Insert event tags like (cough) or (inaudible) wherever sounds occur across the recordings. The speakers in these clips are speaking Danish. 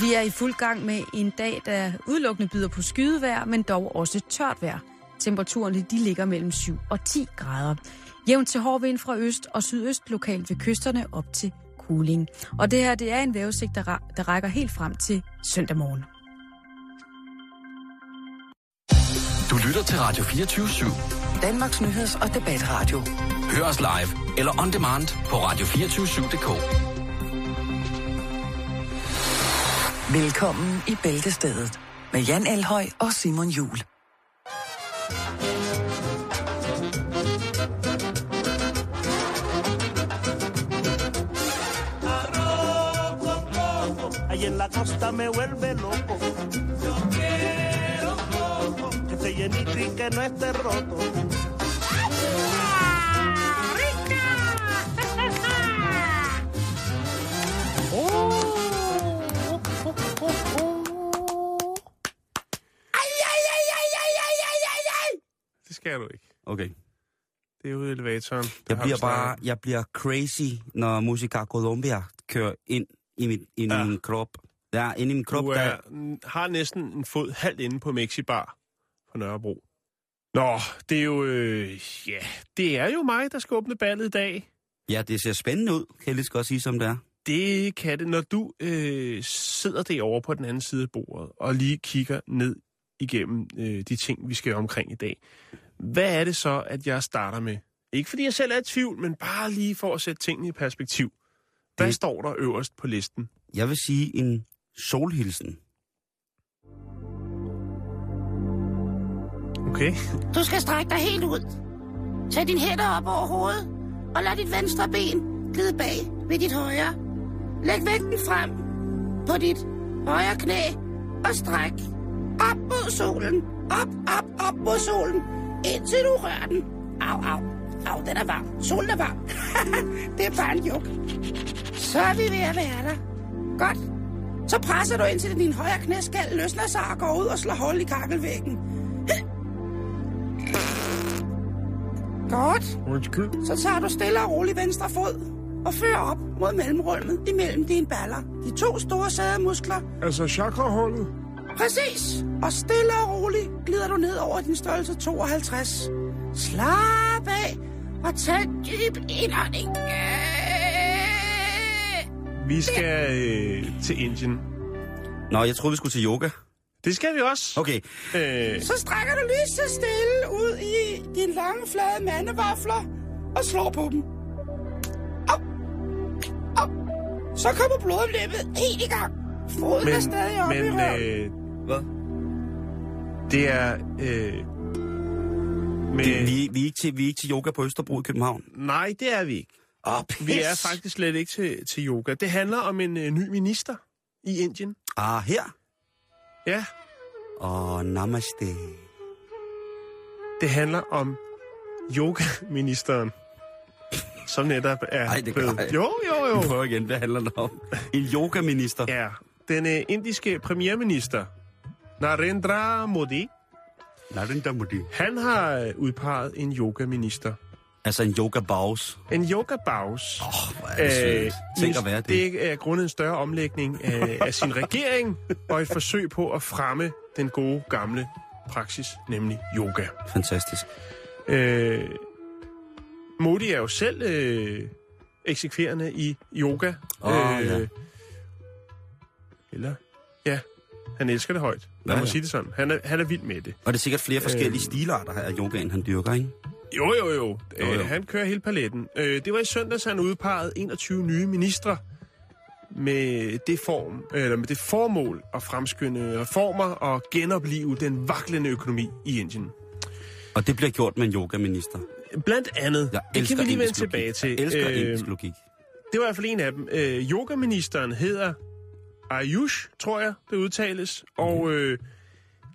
Og vi er i fuld gang med en dag, der udelukkende byder på skydevejr, men dog også tørt vejr. Temperaturerne de ligger mellem 7 og 10 grader. Jævnt til hård vind fra øst og sydøst lokalt ved kysterne op til Kuling. Og det her det er en vævesigt, der, ra- der rækker helt frem til søndag morgen. Du lytter til Radio 24 /7. Danmarks nyheds- og debatradio. Hør os live eller on demand på radio247.dk. Velkommen i Bæltestedet med Jan Elhøj og Simon Jul. Ahí en la costa me vuelve loco. Yo quiero poco. Que esté llenito y que no esté roto. Skal du ikke. Okay. Det er jo elevatoren. Der Jeg bliver bare, jeg bliver crazy, når Musica Colombia kører ind i, mit, ind Ja. i min krop. Ja, ind i min krop, Du der... er, har næsten en fod halvt inde på Mexibar på Nørrebro. Nå, det er jo... Øh, ja, det er jo mig, der skal åbne ballet i dag. Ja, det ser spændende ud, kan jeg lige godt sige, som det er. Det kan det, når du øh, sidder derovre på den anden side af bordet og lige kigger ned igennem øh, de ting, vi skal omkring i dag. Hvad er det så, at jeg starter med? Ikke fordi jeg selv er i tvivl, men bare lige for at sætte tingene i perspektiv. Hvad Det- står der øverst på listen? Jeg vil sige en solhilsen. Okay. Du skal strække dig helt ud. Tag dine hænder op over hovedet, og lad dit venstre ben glide bag ved dit højre. Læg vægten frem på dit højre knæ, og stræk op mod solen. Op, op, op mod solen, indtil du rører den. Au, au, au, den er varm. Solen er varm. (laughs) det er bare en juk. Så er vi ved at være der. Godt. Så presser du indtil din højre knæskal løsner sig og går ud og slår hul i kakkelvæggen. (laughs) Godt. Undskyld. Så tager du stille og roligt venstre fod og fører op mod mellemrummet imellem dine baller. De to store sædemuskler. Altså chakrahullet? Præcis. Og stille og roligt glider du ned over din størrelse 52. Slap af og tag en dyb indånding. Vi skal øh, til Indien. Nå, jeg troede, vi skulle til yoga. Det skal vi også. Okay, Øh, Så strækker du lige så stille ud i dine lange, flade mandevafler og slår på dem. Op. Op. Så kommer blodomløbet helt i gang. Foden er stadig oppe i men røven. øh, hvad? Det er... Øh, med, Det, vi, vi, er ikke til, vi er ikke til yoga på Østerbro i København. Nej, det er vi ikke. Oh, pis. Vi er faktisk slet ikke til, til yoga. Det handler om en øh, ny minister i Indien. Ah, her. Ja, Åh, oh, namaste. det handler om yogaministeren, som netop er Ej, det blevet... jeg. Jo, jo, jo. Vi prøver igen, hvad handler det om? En yogaminister. Ja, den øh, indiske premierminister, Narendra Modi, Narendra Modi. han har øh, udpeget en yogaminister. Altså en yoga baus. En yoga-baus. Åh, oh, hvor er det sødt. Tænk at være det. Det er grundet en større omlægning af, (laughs) af sin regering, og et forsøg på at fremme den gode gamle praksis, nemlig yoga. Fantastisk. Øh, Modi er jo selv øh, eksekverende i yoga. Åh, ja. Eller, han elsker det højt. Lad Ja, mig ja. sige det sådan. Han er, han er vild med det. Og det er sikkert flere forskellige Øh. stilarter af yogaen, han dyrker, ikke? Jo, jo, jo. Jo, jo. Øh, han kører hele paletten. Øh, det var i søndags, han udpegede 21 nye ministre med det, form, eller med det formål at fremskynde reformer og genopleve den vaklende økonomi i Indien. Og det bliver gjort med en yogaminister. Blandt andet, Jeg det kan vi lige vende tilbage til. Jeg elsker Øh, indisk logik. Det var i hvert fald en af dem. Øh, yogaministeren hedder Ayush, tror jeg, det udtales. Og øh,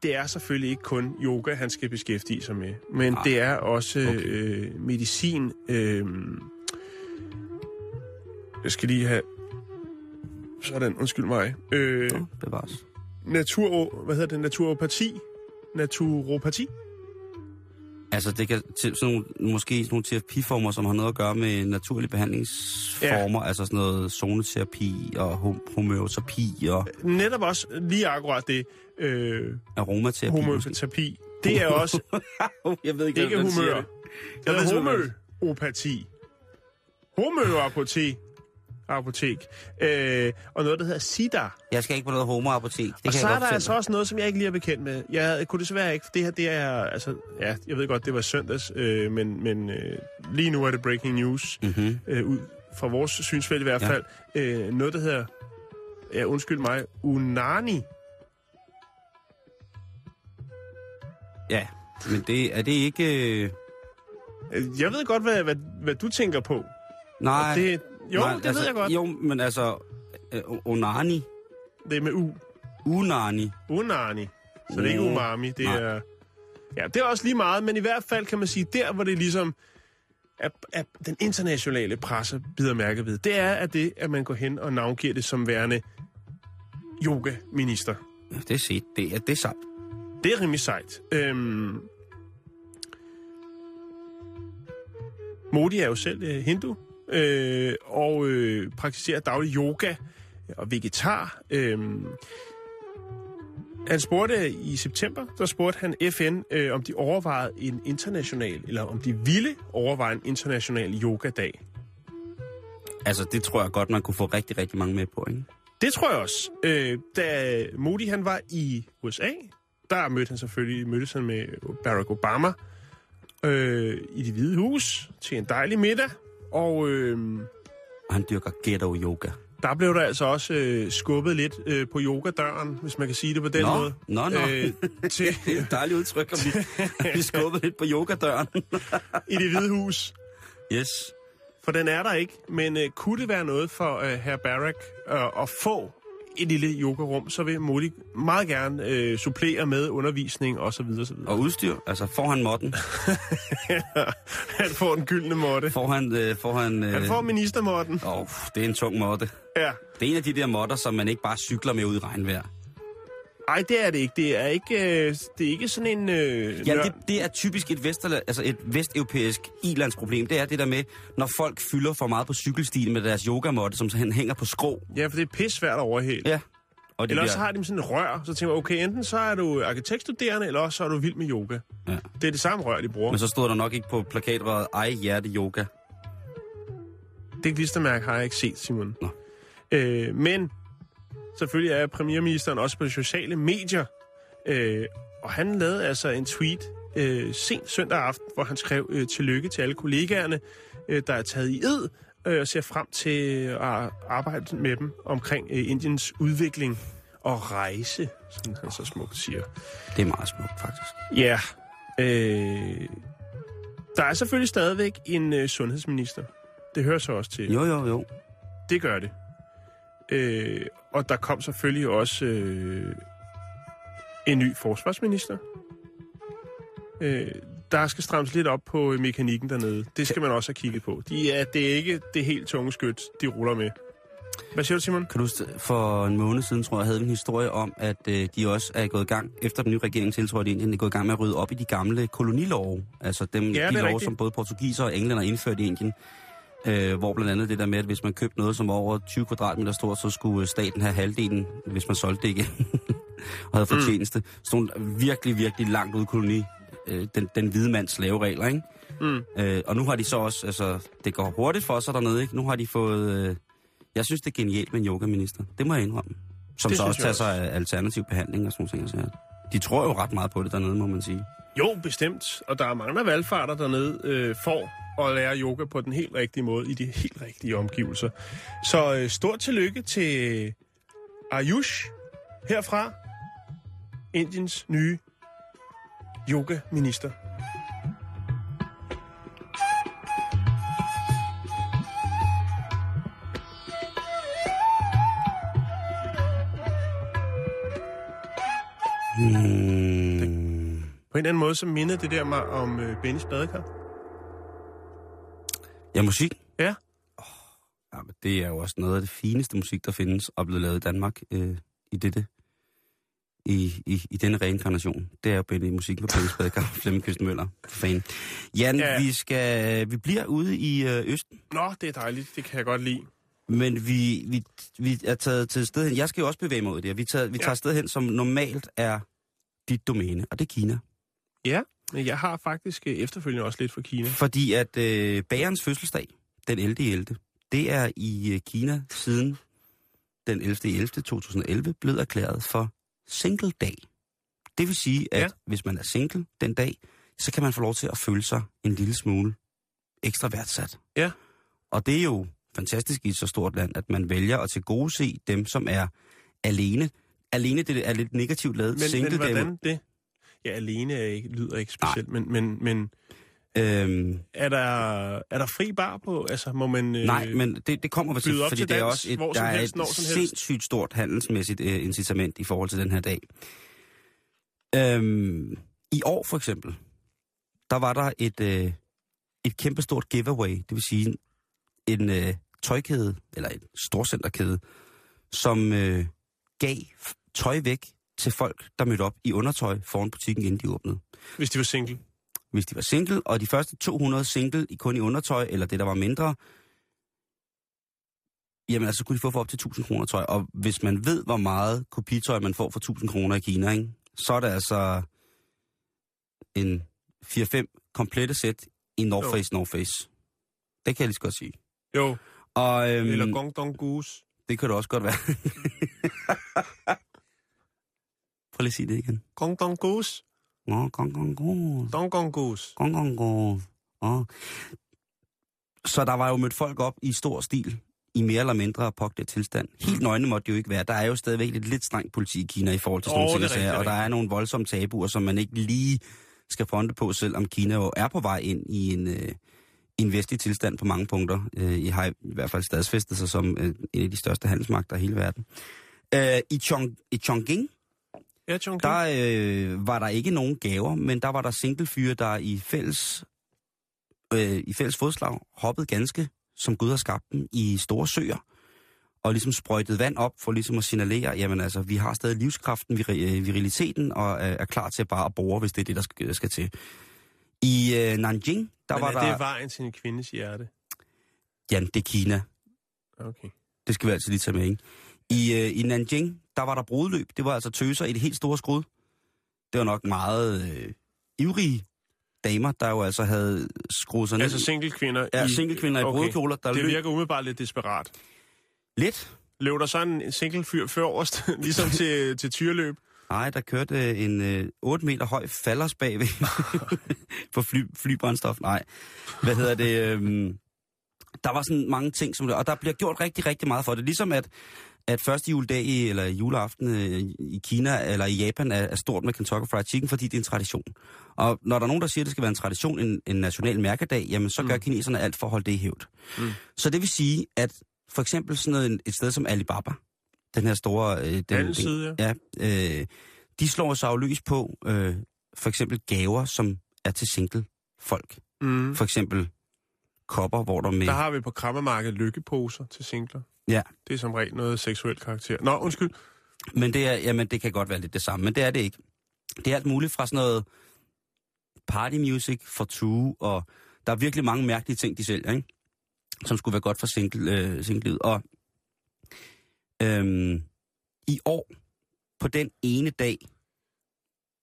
det er selvfølgelig ikke kun yoga, han skal beskæftige sig med. Men Nej. det er også Okay. øh, medicin. Øh, jeg skal lige have... Sådan, undskyld mig. Øh, Nå, bevares. natur... Hvad hedder det? Naturopati? Naturopati? Altså, det kan til sådan nogle, måske sådan nogle terapiformer, som har noget at gøre med naturlige behandlingsformer, ja. altså sådan noget zoneterapi og hom- homeoterapi og Netop også lige akkurat det. Øh, aromaterapi. måske. homoterapi. Det er også (laughs) Jeg ved ikke, ikke siger humør. det. Er sgu ikke, homøopati. Apotek. Øh, og noget, der hedder SIDA. Jeg skal ikke på noget homoapotek. Det og kan så jeg er der altså også noget, som jeg ikke lige er bekendt med. Jeg kunne desværre ikke, for det her, det er, altså, ja, jeg ved godt, det var søndags, øh, men, men øh, lige nu er det breaking news, Mhm. øh, ud fra vores synsfelt i hvert Ja. fald. Øh, noget, der hedder, ja, undskyld mig, Unani. Ja, men det, er det ikke... Øh, Jeg ved godt, hvad, hvad, hvad du tænker på. Nej, Og det, jo, nej, det altså, ved jeg godt. Jo, men altså... Øh, onani. Det er med U. Unani. Unani. Så det er ikke umami, det Nej. er... Ja, det er også lige meget, men i hvert fald kan man sige, der hvor det ligesom at, at den internationale presse bider mærke ved, det er at det, at man går hen og navngiver det som værende yoga-minister. Ja, det er set. Det er, det er sandt. Det er rimelig sejt. Øhm, Modi er jo selv øh, hindu, øh, og øh, praktiserer daglig yoga og vegetar. Øhm, han spurgte i september, der spurgte han FN, øh, om de overvejede en international, eller om de ville overveje en international yogadag. Altså, det tror jeg godt, man kunne få rigtig, rigtig mange med på, ikke? Det tror jeg også. Øh, da Modi han var i USA, der mødte han selvfølgelig mødtes han med Barack Obama øh, i det hvide hus til en dejlig middag. Og øh, han dyrker ghetto-yoga. der blev der altså også øh, skubbet lidt øh, på yogadøren, hvis man kan sige det på den Nå, måde. nå, nå. Øh, til, (laughs) Det er et dejligt udtryk, at vi, at vi skubbede lidt på yogadøren. (laughs) I det hvide hus. yes. For den er der ikke. Men øh, kunne det være noget for øh, herr Barack øh, at få et lille yogarum, så vil Modi meget gerne øh, supplere med undervisning osv. osv. Og udstyr, altså får han modden, (laughs) Han får den gyldne måtte. får han... Øh, får han, øh, Han får ministermåtten. Åh, det er en tung måtte. Ja. Det er en af de der modder, som man ikke bare cykler med ud i regnvejr. Ej, det er det ikke. Det er ikke, øh, det er ikke sådan en... Øh, Ja, det, det er typisk et, vesterla, altså et vesteuropæisk ilandsproblem. Det er det der med, når folk fylder for meget på cykelstien med deres yogamåtte, som så hænger på skrå. ja, for det er pisse svært at overhale. Ja. Og det Eller også bliver, har de sådan et rør, så tænker man, okay, enten så er du arkitektstuderende, eller også så er du vild med yoga. Ja. Det er det samme rør, de bruger. Men så stod der nok ikke på plakatrøret, ej hjerte yoga. Det klistermærke har jeg ikke set, Simon. Nå. Øh, men selvfølgelig er premierministeren også på de sociale medier. Øh, og han lavede altså en tweet øh, sent søndag aften, hvor han skrev øh, tillykke til alle kollegaerne, øh, der er taget i ed, øh, og ser frem til at arbejde med dem omkring øh, Indiens udvikling og rejse, som han så smukt siger. Det er meget smukt, faktisk. Ja, øh, der er selvfølgelig stadigvæk en øh, sundhedsminister. Det hører så også til. Jo, jo, jo. Det gør det. Øh, og der kom selvfølgelig også øh, en ny forsvarsminister. Øh, der skal strammes lidt op på øh, mekanikken dernede. Det skal man også have kigget på. De er, det er ikke det helt tunge skyt, de ruller med. Hvad siger du, Simon? Kan du for en måned siden, tror jeg, havde vi en historie om, at øh, de også er gået i gang, efter den nye regering tiltrådte i Indien, er gået i gang med at rydde op i de gamle kolonilove. Altså dem, Ja, de love, rigtigt. som både portugiser og englænder har indført i Indien. Øh, hvor blandt andet det der med, at hvis man købte noget, som var over 20 kvadratmeter stort, så skulle øh, staten have halvdelen, hvis man solgte det igen. (laughs) og havde fortjeneste. Mm. Sådan nogle virkelig, virkelig langt ud i koloni. Øh, den, den hvide mands slaveregler, ikke? Mm. Øh, og nu har de så også, altså, det går hurtigt for sig dernede, ikke? Nu har de fået, øh, jeg synes, det er genialt med en yogaminister. Det må jeg indrømme. Som Det så også tager også. sig af alternativ behandling og sådan. Så de tror jo ret meget på det dernede, må man sige. Jo, bestemt. Og der er mange af valgfarter dernede øh, for at lære yoga på den helt rigtige måde, i de helt rigtige omgivelser. Så øh, stort tillykke til Ayush herfra, Indiens nye yoga-minister. Mm. På en eller anden måde, så minder det der mig om øh, Bennys badekar. Ja, musik. Ja. Ja, men det er jo også noget af det fineste musik, der findes og blevet lavet i Danmark øh, i dette i, i, i denne reinkarnation. Det er jo Benny Musik på Benny Spadekar, (laughs) Flemming Kysten Møller. For fan. Jan, Ja. ja. vi, skal, vi bliver ude i øh, Østen, Nå, det er dejligt. Det kan jeg godt lide. men vi, vi, vi er taget til sted hen. Jeg skal jo også bevæge mig ud i det. Vi, tager, vi Ja. tager et sted hen, som normalt er dit domæne, og det er Kina. Ja, men jeg har faktisk øh, efterfølgende også lidt for Kina. Fordi at øh, bagerens fødselsdag, den 11. 11., det er i øh, Kina siden den 11. 11. 2011 blevet erklæret for single dag. Det vil sige, at Ja. hvis man er single den dag, så kan man få lov til at føle sig en lille smule ekstra værdsat. Ja. Og det er jo fantastisk i et så stort land, at man vælger at tilgodese dem, som er alene. Alene det er lidt negativt lavet. Men, single men hvordan det? Ja, alene er ikke, lyder ikke specielt, men, men, men Øhm, er, der, er der fri bar på? Altså, må man... Øh, Nej, men det, det kommer til, fordi til det er dans også et, der er helst, et sindssygt stort handelsmæssigt uh, incitament i forhold til den her dag. Øhm, I år for eksempel, der var der et, uh, et kæmpestort giveaway, det vil sige en uh, tøjkæde, eller en storcenterkæde, som uh, gav tøj væk til folk, der mødte op i undertøj foran butikken, inden de åbnede Hvis de var single. hvis de var single, og de første 200 single i kun i undertøj, eller det, der var mindre, jamen altså, så kunne de få for op til 1000 kroner tøj. Og hvis man ved, hvor meget kopitøj man får for 1000 kroner i Kina, ikke? så er det altså en 4-5 komplette sæt i North. Face, North Face. Det kan jeg lige så godt sige. Jo, Og øhm, eller Gong Dong Goose. det kan det også godt være. (laughs) Prøv lige at sige det igen. Gong Dong Goose. Nå, gong, gong, gong. Dong Gong Goose. Gong, gong, gong. Åh. Så der var jo mødt folk op i stor stil, i mere eller mindre påklædt tilstand. Helt nøgne måtte det jo ikke være. Der er jo stadigvæk et lidt strengt politi i Kina i forhold til sådan nogle ting, og, der er nogle voldsomme tabuer, som man ikke lige skal fronte på, selvom Kina jo er på vej ind i en, øh, en vestlig tilstand på mange punkter. Øh, I har i hvert fald stadsfæstet sig som øh, en af de største handelsmagter i hele verden. Øh, i, Chong, I Chongqing, Ja, Chong der øh, var der ikke nogen gaver, men der var der singlefyre, der i fælles, øh, i fælles fodslag hoppede ganske, som Gud har skabt dem, i store søer, og ligesom sprøjtede vand op for ligesom at signalere, jamen altså, vi har stadig livskraften, vir- øh, viriliteten, og øh, er klar til bare at bore, hvis det er det, der skal, skal til. I øh, Nanjing, der Men var er der... det vejen til en kvindes hjerte? Jan, det er Kina. Okay. Det skal vi altid lige tage med, ikke? I, øh, I Nanjing, der var der brudløb. Det var altså tøser i det helt store skrud. Det var nok meget øh, ivrige damer, der jo altså havde skruet sig ned. Altså single kvinder ja, i... singlekvinder i okay. brudekjoler, der Det løb virker umiddelbart lidt desperat. lidt. Løb der så en single fyr først, (laughs) ligesom til, til tyrløb? Nej, der kørte øh, en øh, 8 meter høj falders bagved (laughs) på fly, flybrændstof. Nej, hvad hedder det? Øh, der var sådan mange ting, som det, og der bliver gjort rigtig, rigtig meget for det. Ligesom at, at første juledag i, eller juleaften øh, i Kina eller i Japan er, er stort med Kentucky Fried Chicken, fordi det er en tradition. Og når der er nogen, der siger, at det skal være en tradition, en, en national mærkedag, jamen så gør kineserne alt for at holde det i hævd. Mm. Så det vil sige, at for eksempel sådan noget, et sted som Alibaba, den her store... Øh, den, den, Handelsside, ja. Ja, øh, de slår sig jo lys på øh, for eksempel gaver, som er til single folk. Mm. For eksempel kopper, hvor der med... Der har vi på krammermarkedet lykkeposer til singler. Ja, Det er som regel noget seksuel karakter. Nå, undskyld. men det, er, jamen, det kan godt være lidt det samme, men det er det ikke. Det er alt muligt fra sådan noget party music for two, og der er virkelig mange mærkelige ting, de sælger, ikke? som skulle være godt for single, øh, single Og øhm, i år, på den ene dag,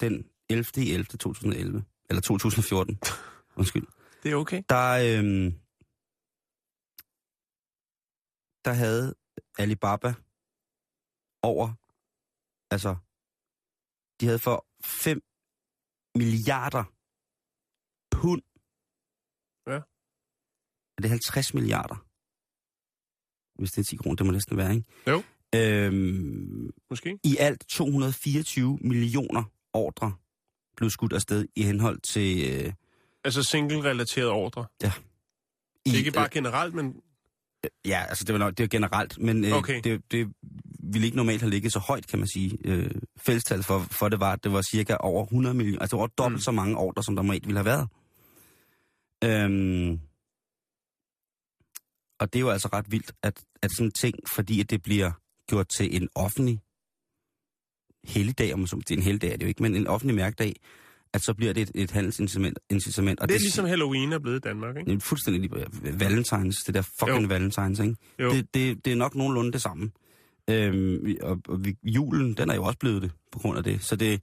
den 11. 11. 2011, eller 2014, undskyld, Det er okay. der, øhm, der havde Alibaba over, altså, de havde for 5 milliarder pund. Ja. Er det 50 milliarder? Hvis det er 10 kroner, det må næsten være, ikke? Jo. Øhm, Måske. I alt 224 millioner ordre blev skudt afsted i henhold til... Øh, Altså single-relateret ordre. i, Ikke bare generelt, men... Ja, altså det var, nok, det var generelt, men øh, Okay. det, det ville ikke normalt have ligget så højt, kan man sige. Øh, fællestal for, for det var, at det var cirka over 100 millioner, altså over dobbelt Mm. så mange ordre, som der normalt ville have været. Øhm, og det er jo altså ret vildt, at, at sådan en ting, fordi at det bliver gjort til en offentlig helligdag, om så- det er en helligdag, er det jo ikke, men en offentlig mærkedag, at så bliver det et, et handelsincitament. Incitament, og Det er ligesom Halloween er blevet i Danmark, ikke? det fuldstændig lige Valentines, det der fucking Jo. Valentines, ikke? Jo. Det, det, det er nok nogenlunde det samme. Øhm, og, og vi, julen, den er jo også blevet det, på grund af det. Så det,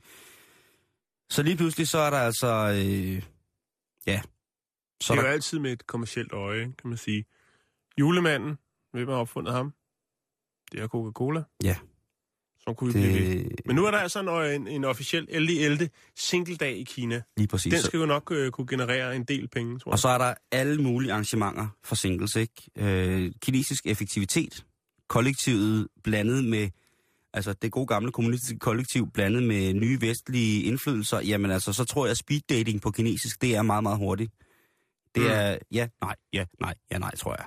så lige pludselig, så er der altså, øh, ja, så det er er jo der, altid med et kommercielt øje, kan man sige. Julemanden, hvem har opfundet ham? Det er Coca-Cola. Ja. Så kunne vi blive ved. det, Men nu er der altså en, en, en officiel LDLD singledag i Kina. lige præcis. Den skal jo nok øh, kunne generere en del penge, tror jeg. Og så er der alle mulige arrangementer for singles, ikke? Øh, kinesisk effektivitet, kollektivet blandet med, altså det gode gamle kommunistiske kollektiv blandet med nye vestlige indflydelser, jamen altså, så tror jeg, at speed dating på kinesisk, det er meget, meget hurtigt. Det Mm. er ja, nej, ja, nej, ja, nej, tror jeg.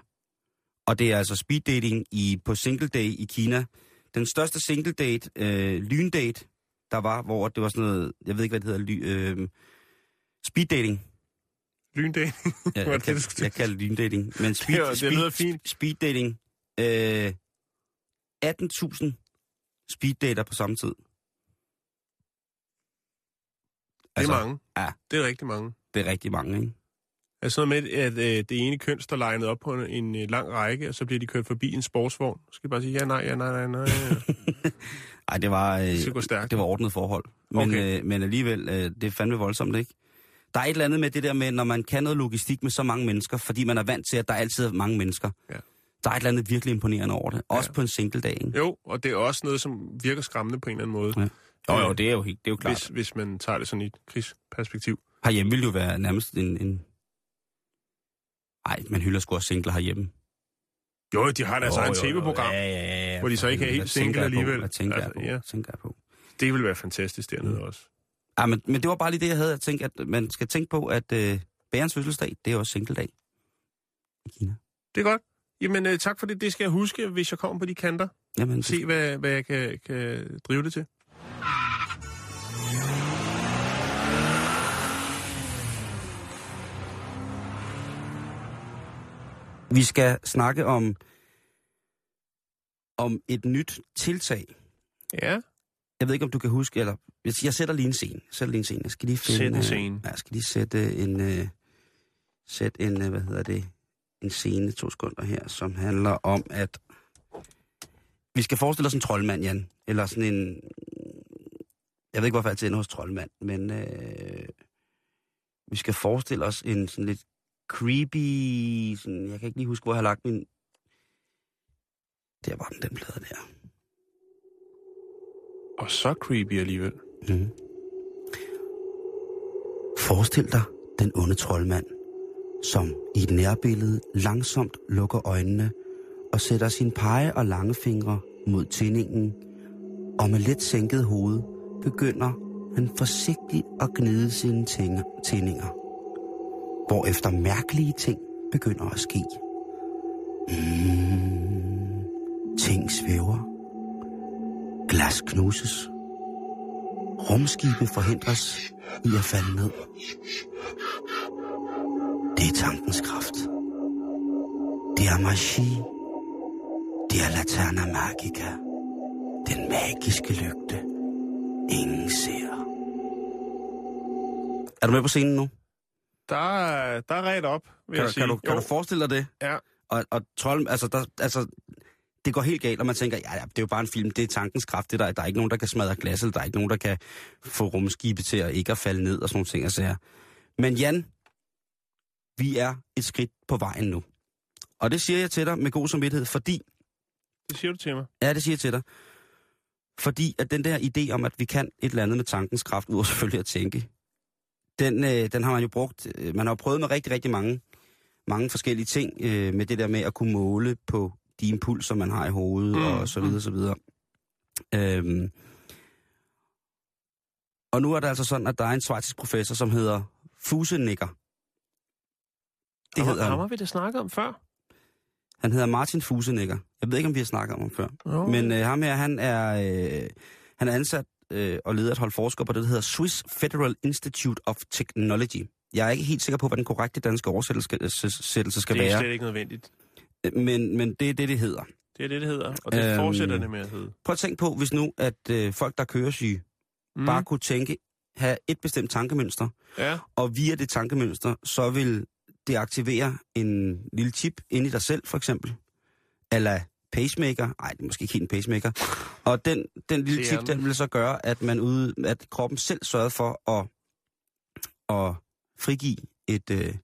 Og det er altså speed dating i, på single day i Kina. Den største single date, øh, lyndate, der var, hvor det var sådan noget, jeg ved ikke, hvad det hedder, ly, øh, speed dating. Lyndag. Ja, (laughs) jeg, det det, skulle jeg kalder det lyndating. Men (laughs) speed, Det var- det speed, lyder fint. speed dating. Øh, 18.000 speeddater på samme tid. Det er mange. Ja, Det er rigtig mange. det er rigtig mange, ikke? Altså noget med, at øh, det ene køn står legnet op på en, øh, lang række, og så bliver de kørt forbi en sportsvogn. Så skal de bare sige, ja, nej, ja, nej, nej, nej. (laughs) Ej, det var, øh, Det det var ordnet forhold. Men, Okay. øh, men alligevel, øh, det er fandme voldsomt, ikke? Der er et eller andet med det der med, når man kan noget logistik med så mange mennesker, fordi man er vant til, at der altid er mange mennesker. Ja. Der er et eller andet virkelig imponerende over det. Også Ja. på en single dag, ikke? Jo, og det er også noget, som virker skræmmende på en eller anden måde. Ja. Jo, jo, det er jo, helt, det er jo klart. Hvis, hvis man tager det sådan i et krigsperspektiv. Herhjemme ville jo være nærmest en... en... Ej, man hylder sgu også singler herhjemme. Jo, de har deres jo, tv-program. Ja, ja, ja, hvor de så ikke er helt single alligevel. Hvad tænker jeg Altså, på? ja. Tænker jeg på? Det vil være fantastisk dernede Mm. også. Ja, men, men det var bare lige det, jeg havde. Jeg tænkte, at man skal tænke på, at øh, bærens fødselsdag, det er også singledag i Kina. Det er godt. Jamen, øh, tak for det. Det skal jeg huske, hvis jeg kommer på de kanter. Jamen, Se, hvad, hvad jeg kan, kan drive det til. Vi skal snakke om, om et nyt tiltag. Ja, Jeg ved ikke, om du kan huske, eller jeg, jeg sætter lige en scene. Jeg sætter lige en scene. Jeg skal lige finde, Sæt en øh, scene. Ja, jeg skal lige sætte en, øh, sætte en, øh, hvad hedder det, en scene, to sekunder her, som handler om, at vi skal forestille os en troldmand, Jan. Eller sådan en, jeg ved ikke, hvorfor jeg tænder hos troldmand, men øh, vi skal forestille os en sådan lidt creepy, sådan, jeg kan ikke lige huske, hvor jeg har lagt min, der var den, den plade der. og så creepy alligevel. Mm. Forestil dig den onde troldmand, som i et nærbillede langsomt lukker øjnene og sætter sin pege og lange fingre mod tændingen, og med let sænket hoved begynder han forsigtigt at gnide sine tændinger, hvorefter mærkelige ting begynder at ske. Mm, ting svæver, glas knuses, Rumskibe forhindres i at falde ned. Det er tankens kraft. Det er magi. Det er Laterna Magica. Den magiske lygte. Ingen ser. Er du med på scenen nu? Der, er- der er ret op, vil Kan, jeg du, sige. kan, du, kan Jo, du forestille dig det? Ja, Og, og trold, altså, der, altså, det går helt galt, og man tænker, ja, ja, det er jo bare en film, det er tankens kraft, det der, der er ikke nogen, der kan smadre glas, eller der er ikke nogen, der kan få rumskibe til at ikke at falde ned, og sådan nogle ting, altså. Men Jan, vi er et skridt på vejen nu. Og det siger jeg til dig med god samvittighed, fordi, det siger du til mig. ja, det siger jeg til dig, fordi at den der idé om, at vi kan et eller andet med tankens kraft, ud over selvfølgelig at tænke, den, øh, den har man jo brugt, øh, man har jo prøvet med rigtig, rigtig mange, mange forskellige ting, øh, med det der med at kunne måle på de impulser, man har i hovedet, Mm, mm, og så videre, så videre. Øhm, og nu er det altså sådan, at der er en svejtisk professor, som hedder Fusenikker. Det hedder Ham har vi da snakket om før. Han hedder Martin Fusenikker. Jeg ved ikke, om vi har snakket om ham før. Jo. Men øh, ham her, han er, øh, han er ansat øh, og leder et hold forskere på det, der hedder Swiss Federal Institute of Technology. Jeg er ikke helt sikker på, hvad den korrekte danske oversættelse skal, skal det er være, slet ikke nødvendigt. men, men det er det, det hedder. Det Det er det, det hedder, og det Øhm, fortsætter det med at hedde. Prøv at tænke på, hvis nu, at øh, folk, der kører syge, mm. bare kunne tænke, have et bestemt tankemønster, Ja, og via det tankemønster, så vil det aktivere en lille chip ind i dig selv, for eksempel. Eller pacemaker. Nej, det er måske ikke helt en pacemaker. Og den, den lille chip, den. vil så gøre, at man ude, at kroppen selv sørger for at, at frigive et, øh, en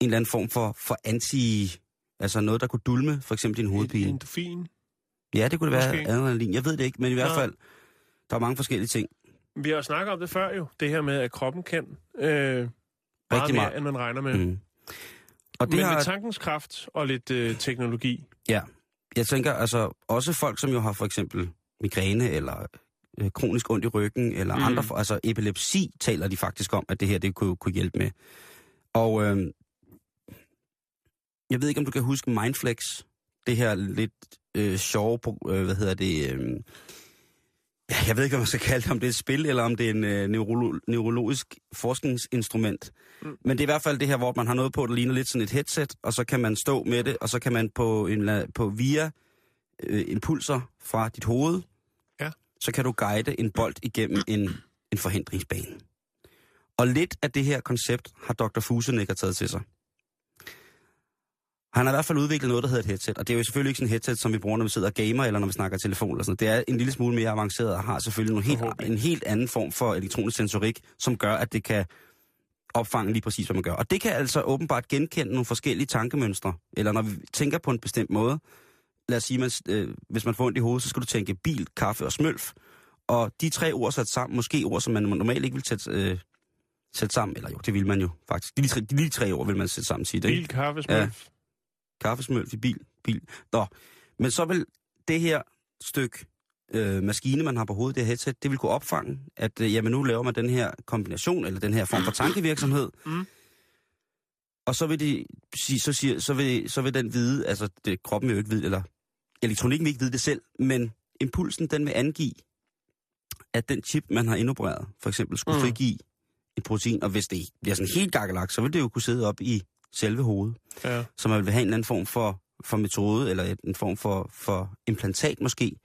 eller anden form for, for anti... Altså noget, der kunne dulme for eksempel din hovedpine. endofin. Ja, det kunne det være Måske. adrenalin. Jeg ved det ikke, men i hvert fald, der er mange forskellige ting. Vi har snakket om det før jo, det her med, at kroppen kan øh, meget Rigtig mere, meget. end man regner med. Mm. Og det Men har, med tankens kraft og lidt øh, teknologi. Ja, jeg tænker altså også folk, som jo har for eksempel migræne eller øh, kronisk ondt i ryggen eller Mm. andre, altså epilepsi taler de faktisk om, at det her det kunne, kunne hjælpe med. Og øh, jeg ved ikke, om du kan huske Mindflex, det her lidt øh, sjove, øh, hvad hedder det, øh, ja, jeg ved ikke, hvad man skal kalde det, om det er et spil, eller om det er en øh, neurolo- neurologisk forskningsinstrument. Mm. Men det er i hvert fald det her, hvor man har noget på, der ligner lidt sådan et headset, og så kan man stå med det, og så kan man på, en, på via øh, impulser fra dit hoved, Ja. så kan du guide en bold igennem en, en forhindringsbane. Og lidt af det her koncept har Dr. Fusenecker taget til sig. Han har i hvert fald udviklet noget, der hedder et headset. Og det er jo selvfølgelig ikke sådan et headset, som vi bruger, når vi sidder og gamer, eller når vi snakker telefon. Eller sådan. Det er en lille smule mere avanceret, og har selvfølgelig nogle helt, en helt anden form for elektronisk sensorik, som gør, at det kan opfange lige præcis, hvad man gør. Og det kan altså åbenbart genkende nogle forskellige tankemønstre. Eller når vi tænker på en bestemt måde. Lad os sige, man, øh, hvis man får ondt i hovedet, så skal du tænke bil, kaffe og smølf. Og de tre ord sat sammen, måske ord, som man normalt ikke vil sætte, øh, sætte sammen. Eller jo, det vil man jo faktisk. De, tre, de lige tre ord vil man sætte sammen, sige det. Bil, kaffe, smølf. Kaffesmølf i bil, bil. Nå, men så vil det her stykke øh, maskine, man har på hovedet, det her headset, det vil kunne opfange, at øh, jamen, nu laver man den her kombination, eller den her form for tankevirksomhed. Mm. Og så vil, de så, siger, så, vil, så vil den vide, altså det, kroppen vil jo ikke vide, eller elektronikken vil ikke vide det selv, men impulsen, den vil angive, at den chip, man har indopereret, for eksempel skulle Mm. mm. frigive et protein, og hvis det bliver sådan helt gakkelagt, så vil det jo kunne sidde op i selve hovedet Ja. så man vil have en eller anden form for, for metode, eller en form for, for implantat måske,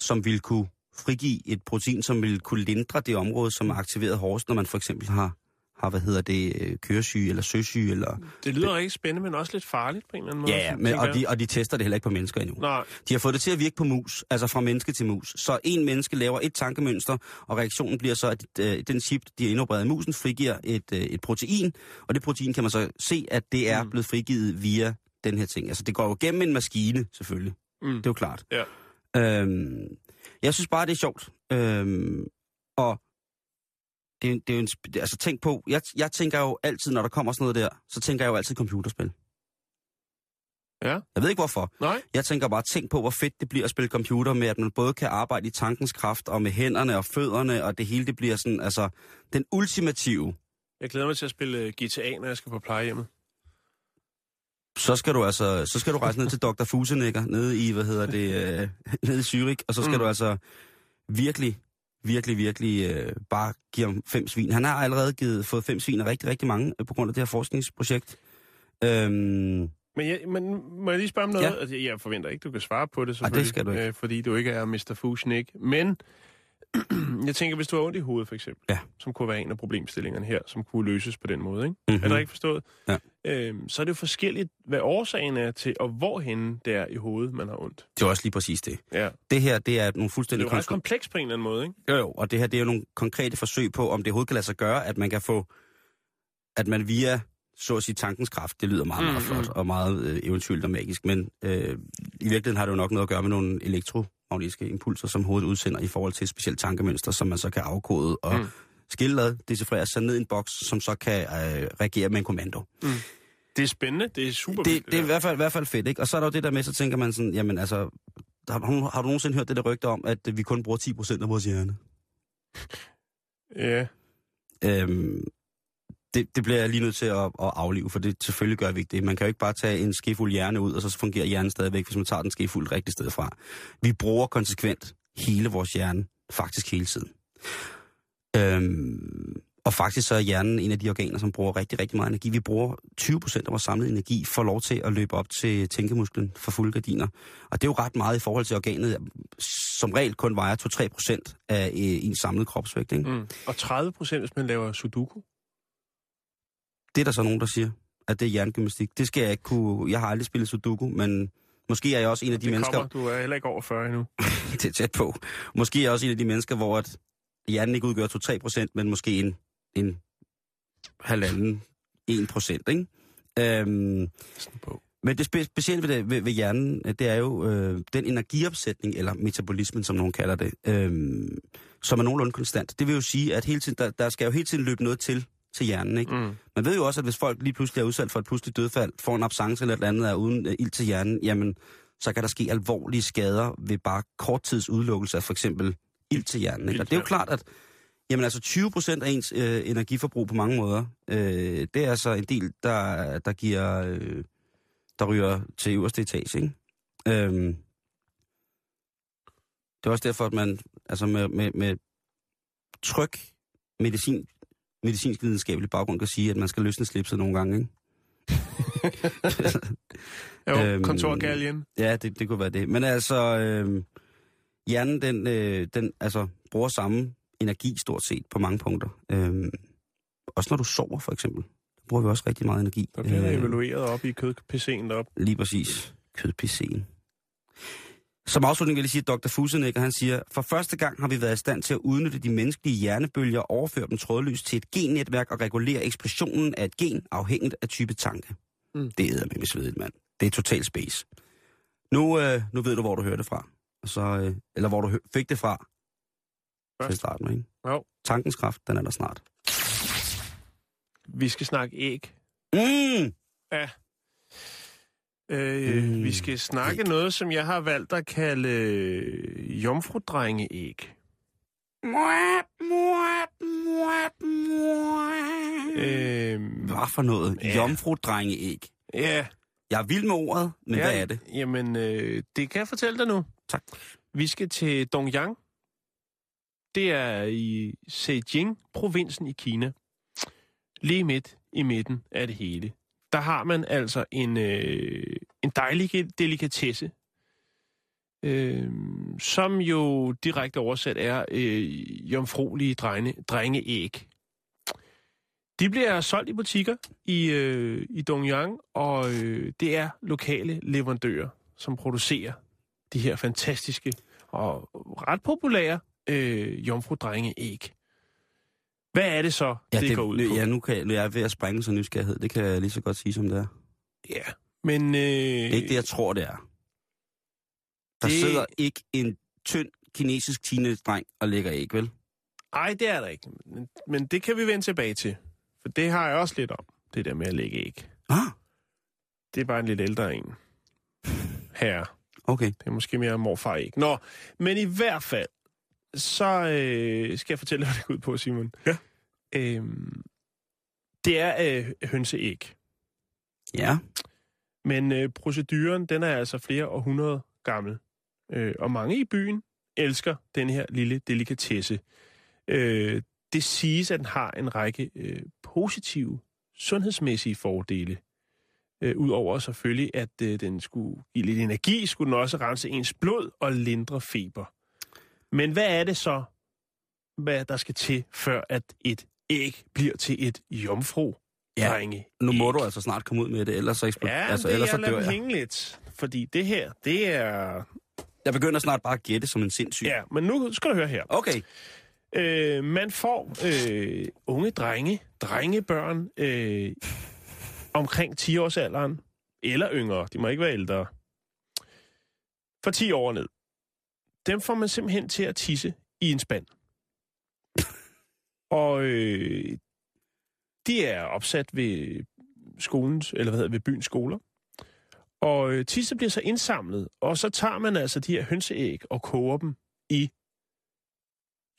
som vil kunne frigive et protein, som vil kunne lindre det område, som er aktiveret hårdest, når man for eksempel har, har hvad hedder det, øh, køresyge eller søsyge. Eller... Det lyder rigtig spændende, men også lidt farligt på en eller anden måde. Ja, ja, men, og, de, og de tester det heller ikke på mennesker endnu. Nej, De har fået det til at virke på mus, altså fra menneske til mus. Så en menneske laver et tankemønster, og reaktionen bliver så, at øh, den chip, de har indopereret i musen, frigiver et, øh, et protein, og det protein kan man så se, at det er Mm. blevet frigivet via den her ting. Altså det går jo gennem en maskine, selvfølgelig. Mm. Det er jo klart. Ja. Øhm, jeg synes bare, det er sjovt. Øhm, og det, er det er jo en, altså tænk på, jeg, jeg tænker jo altid, når der kommer sådan noget der, så tænker jeg jo altid computerspil. Ja. Jeg ved ikke hvorfor. nej. Jeg tænker bare, tænk på, hvor fedt det bliver at spille computer med, at man både kan arbejde i tankens kraft, og med hænderne og fødderne, og det hele det bliver sådan, altså, den ultimative. Jeg glæder mig til at spille øh, GTA, når jeg skal på plejehjemmet. Så skal du altså, så skal du rejse ned til Dr. Fusenecker, nede i, hvad hedder det, øh, nede i Zürich, og så skal mm. du altså virkelig, virkelig, virkelig øh, bare give ham fem svin. Han har allerede givet, fået fem svin af rigtig, rigtig mange øh, på grund af det her forskningsprojekt. Øhm, Men, jeg, men må jeg lige spørge om noget? Ja. Altså, jeg forventer ikke, du kan svare på det, selvfølgelig. det skal du ikke. Øh, fordi du ikke er Mr. Fusion, ikke? Men (clears throat) jeg tænker, hvis du har ondt i hovedet, for eksempel, Ja. som kunne være en af problemstillingerne her, som kunne løses på den måde, ikke? mm-hmm. Er det ikke forstået? Ja. Øhm, så er det jo forskelligt, hvad årsagen er til, og hvorhenne det er i hovedet, man har ondt. Det er også lige præcis det. Ja. Det her, det er nogle Det er fuldstændig jo ret komplekst på en eller anden måde, ikke? Jo, jo, og det her det er jo nogle konkrete forsøg på, om det overhovedet kan lade sig gøre, at man kan få, at man via, så at sige, tankens kraft, det lyder meget, meget Mm, flot og meget øh, eventyrligt og magisk, men øh, i virkeligheden har det jo nok noget at gøre med nogle elektromagnetiske impulser, som hovedet udsender i forhold til et specielt tankemønster, som man så kan afkode og Mm. mm. skille ad, decifrere sig ned i en boks, som så kan øh, reagere med en kommando. Det er spændende, det er super Det, vildt, det er i hvert fald, i hvert fald fedt, ikke? Og så er der jo det der med, så tænker man sådan, jamen altså, har du, har du nogensinde hørt det der rygte om, at vi kun bruger 10% af vores hjerne? Ja. Øhm, det, det bliver jeg lige nødt til at, at aflive, for det selvfølgelig gør vi ikke det. Man kan jo ikke bare tage en skefuld hjerne ud, og så fungerer hjernen stadigvæk, hvis man tager den skefuld rigtigt sted fra. Vi bruger konsekvent hele vores hjerne, faktisk hele tiden. Øhm, Og faktisk så er hjernen en af de organer, som bruger rigtig, rigtig meget energi. Vi bruger 20% af vores samlede energi for lov til at løbe op til tænkemusklen for fulde gardiner. Og det er jo ret meget i forhold til organet, som regel kun vejer 2-3% af øh, ens samlede kropsvægt. Ikke? Mm. Og 30% hvis man laver sudoku. Det er der så nogen, der siger, at det er hjernegymnastik. Det skal jeg ikke kunne... Jeg har aldrig spillet sudoku, men måske er jeg også en af de det mennesker... kommer, du er heller ikke over 40 endnu. (laughs) det er tæt på. Måske er jeg også en af de mennesker, hvor at hjernen ikke udgør 2-3 procent, men måske en, en halvanden, 1 procent, ikke? Øhm, Sådan på. men det spe- specielle ved, det, ved, ved hjernen, øh, det er jo øh, den energiopsætning, eller metabolismen, som nogen kalder det, øh, som er nogenlunde konstant. Det vil jo sige, at hele tiden, der, der skal jo hele tiden løbe noget til til hjernen, ikke? Mm. Man ved jo også, at hvis folk lige pludselig er udsat for et pludseligt dødfald, får en absence eller et eller andet, er uden øh, ild til hjernen, jamen, så kan der ske alvorlige skader ved bare kort tids udelukkelse af for eksempel ild til hjernen. Ikke? Og det er jo klart, at jamen, altså 20 procent af ens øh, energiforbrug på mange måder, øh, det er altså en del, der, der giver, øh, der ryger til øverste etage. Ikke? Øhm, det er også derfor, at man altså med, med, med tryk medicin, medicinsk videnskabelig baggrund kan sige, at man skal løsne slipset nogle gange. Ikke? (laughs) Jo, Øhm, kontorgaljen. Ja, det, det kunne være det. Men altså, øh, hjernen, den, øh, den altså, bruger samme energi stort set på mange punkter. Øh, også når du sover, for eksempel. Der bruger vi også rigtig meget energi. Der bliver Øh, evalueret op i kød-PC'en derop. Lige præcis. Kød-PC'en. Som afslutning vil jeg sige, at Dr. Fusenecker, han siger, for første gang har vi været i stand til at udnytte de menneskelige hjernebølger og overføre dem trådløst til et gennetværk og regulere ekspressionen af et gen afhængigt af type tanke. Mm. Det er med svedigt, mand. Det er total space. Nu, øh, nu ved du, hvor du hørte det fra. Så, øh, eller hvor du fik det fra. Til Først. starten, ikke? Jo. Tankens kraft, den er der snart. Vi skal snakke æg. Mm! Ja. Øh, Mm. Vi skal snakke noget, som jeg har valgt at kalde jomfrudrengeæg. Øh, Hvad for noget? Ja. Jomfru-drengeæg. ja, Jeg er vild med ordet, men ja, hvad er det? Jamen, øh, det kan jeg fortælle dig nu. Tak. Vi skal til Dongyang. Det er i Zhejiang-provinsen i Kina. Lige midt i midten af det hele. Der har man altså en, øh, en dejlig delikatesse, øh, som jo direkte oversat er øh, jomfruelige drenge, drengeæg. De bliver solgt i butikker i, øh, i Dongyang, og øh, det er lokale leverandører, som producerer de her fantastiske og ret populære øh, jomfrudrengeæg. Hvad er det så, ja, det, det går ud på? Ja, nu, kan jeg, nu er jeg ved at sprænge sig nysgerrighed. Det kan jeg lige så godt sige, som det er. Ja, men... Øh, Det er ikke det, jeg tror, det er. Der Det- sidder ikke en tynd kinesisk teenage-dreng og lægger æg, vel? Ej, det er der ikke. Men, men det kan vi vende tilbage til. For det har jeg også lidt om, det der med at lægge æg. Ah, Det er bare en lidt ældre en. Her. okay. Det er måske mere morfar æg. Nå, men i hvert fald, så øh, skal jeg fortælle dig, (laughs) hvad det går ud på, Simon. Ja. Øhm, det er øh, hønseæg. Ja. Men øh, proceduren, den er altså flere århundreder gammel. Øh, og mange i byen elsker den her lille delikatesse. Øh, det siges, at den har en række øh, positive sundhedsmæssige fordele. Øh, Udover selvfølgelig, at øh, den skulle give lidt energi, skulle den også rense ens blod og lindre feber. Men hvad er det så, hvad der skal til, før at et æg bliver til et jomfru? Ja, drenge Nu må du altså snart komme ud med det, ellers så, eksploderer Ja, altså, det ellers er så dør jeg. hænge lidt. Fordi det her, det er... Jeg begynder snart bare at gætte som en sindssyg. Ja, men nu skal du høre her. Okay. Øh, man får øh, unge drenge, drengebørn, øh, omkring 10-årsalderen, eller yngre, de må ikke være ældre, for 10 år ned. Dem får man simpelthen til at tisse i en spand. (laughs) Og øh, de er opsat ved skolens, eller hvad hedder det, ved byens skoler. Og øh, tisse bliver så indsamlet, og så tager man altså de her hønseæg og koger dem i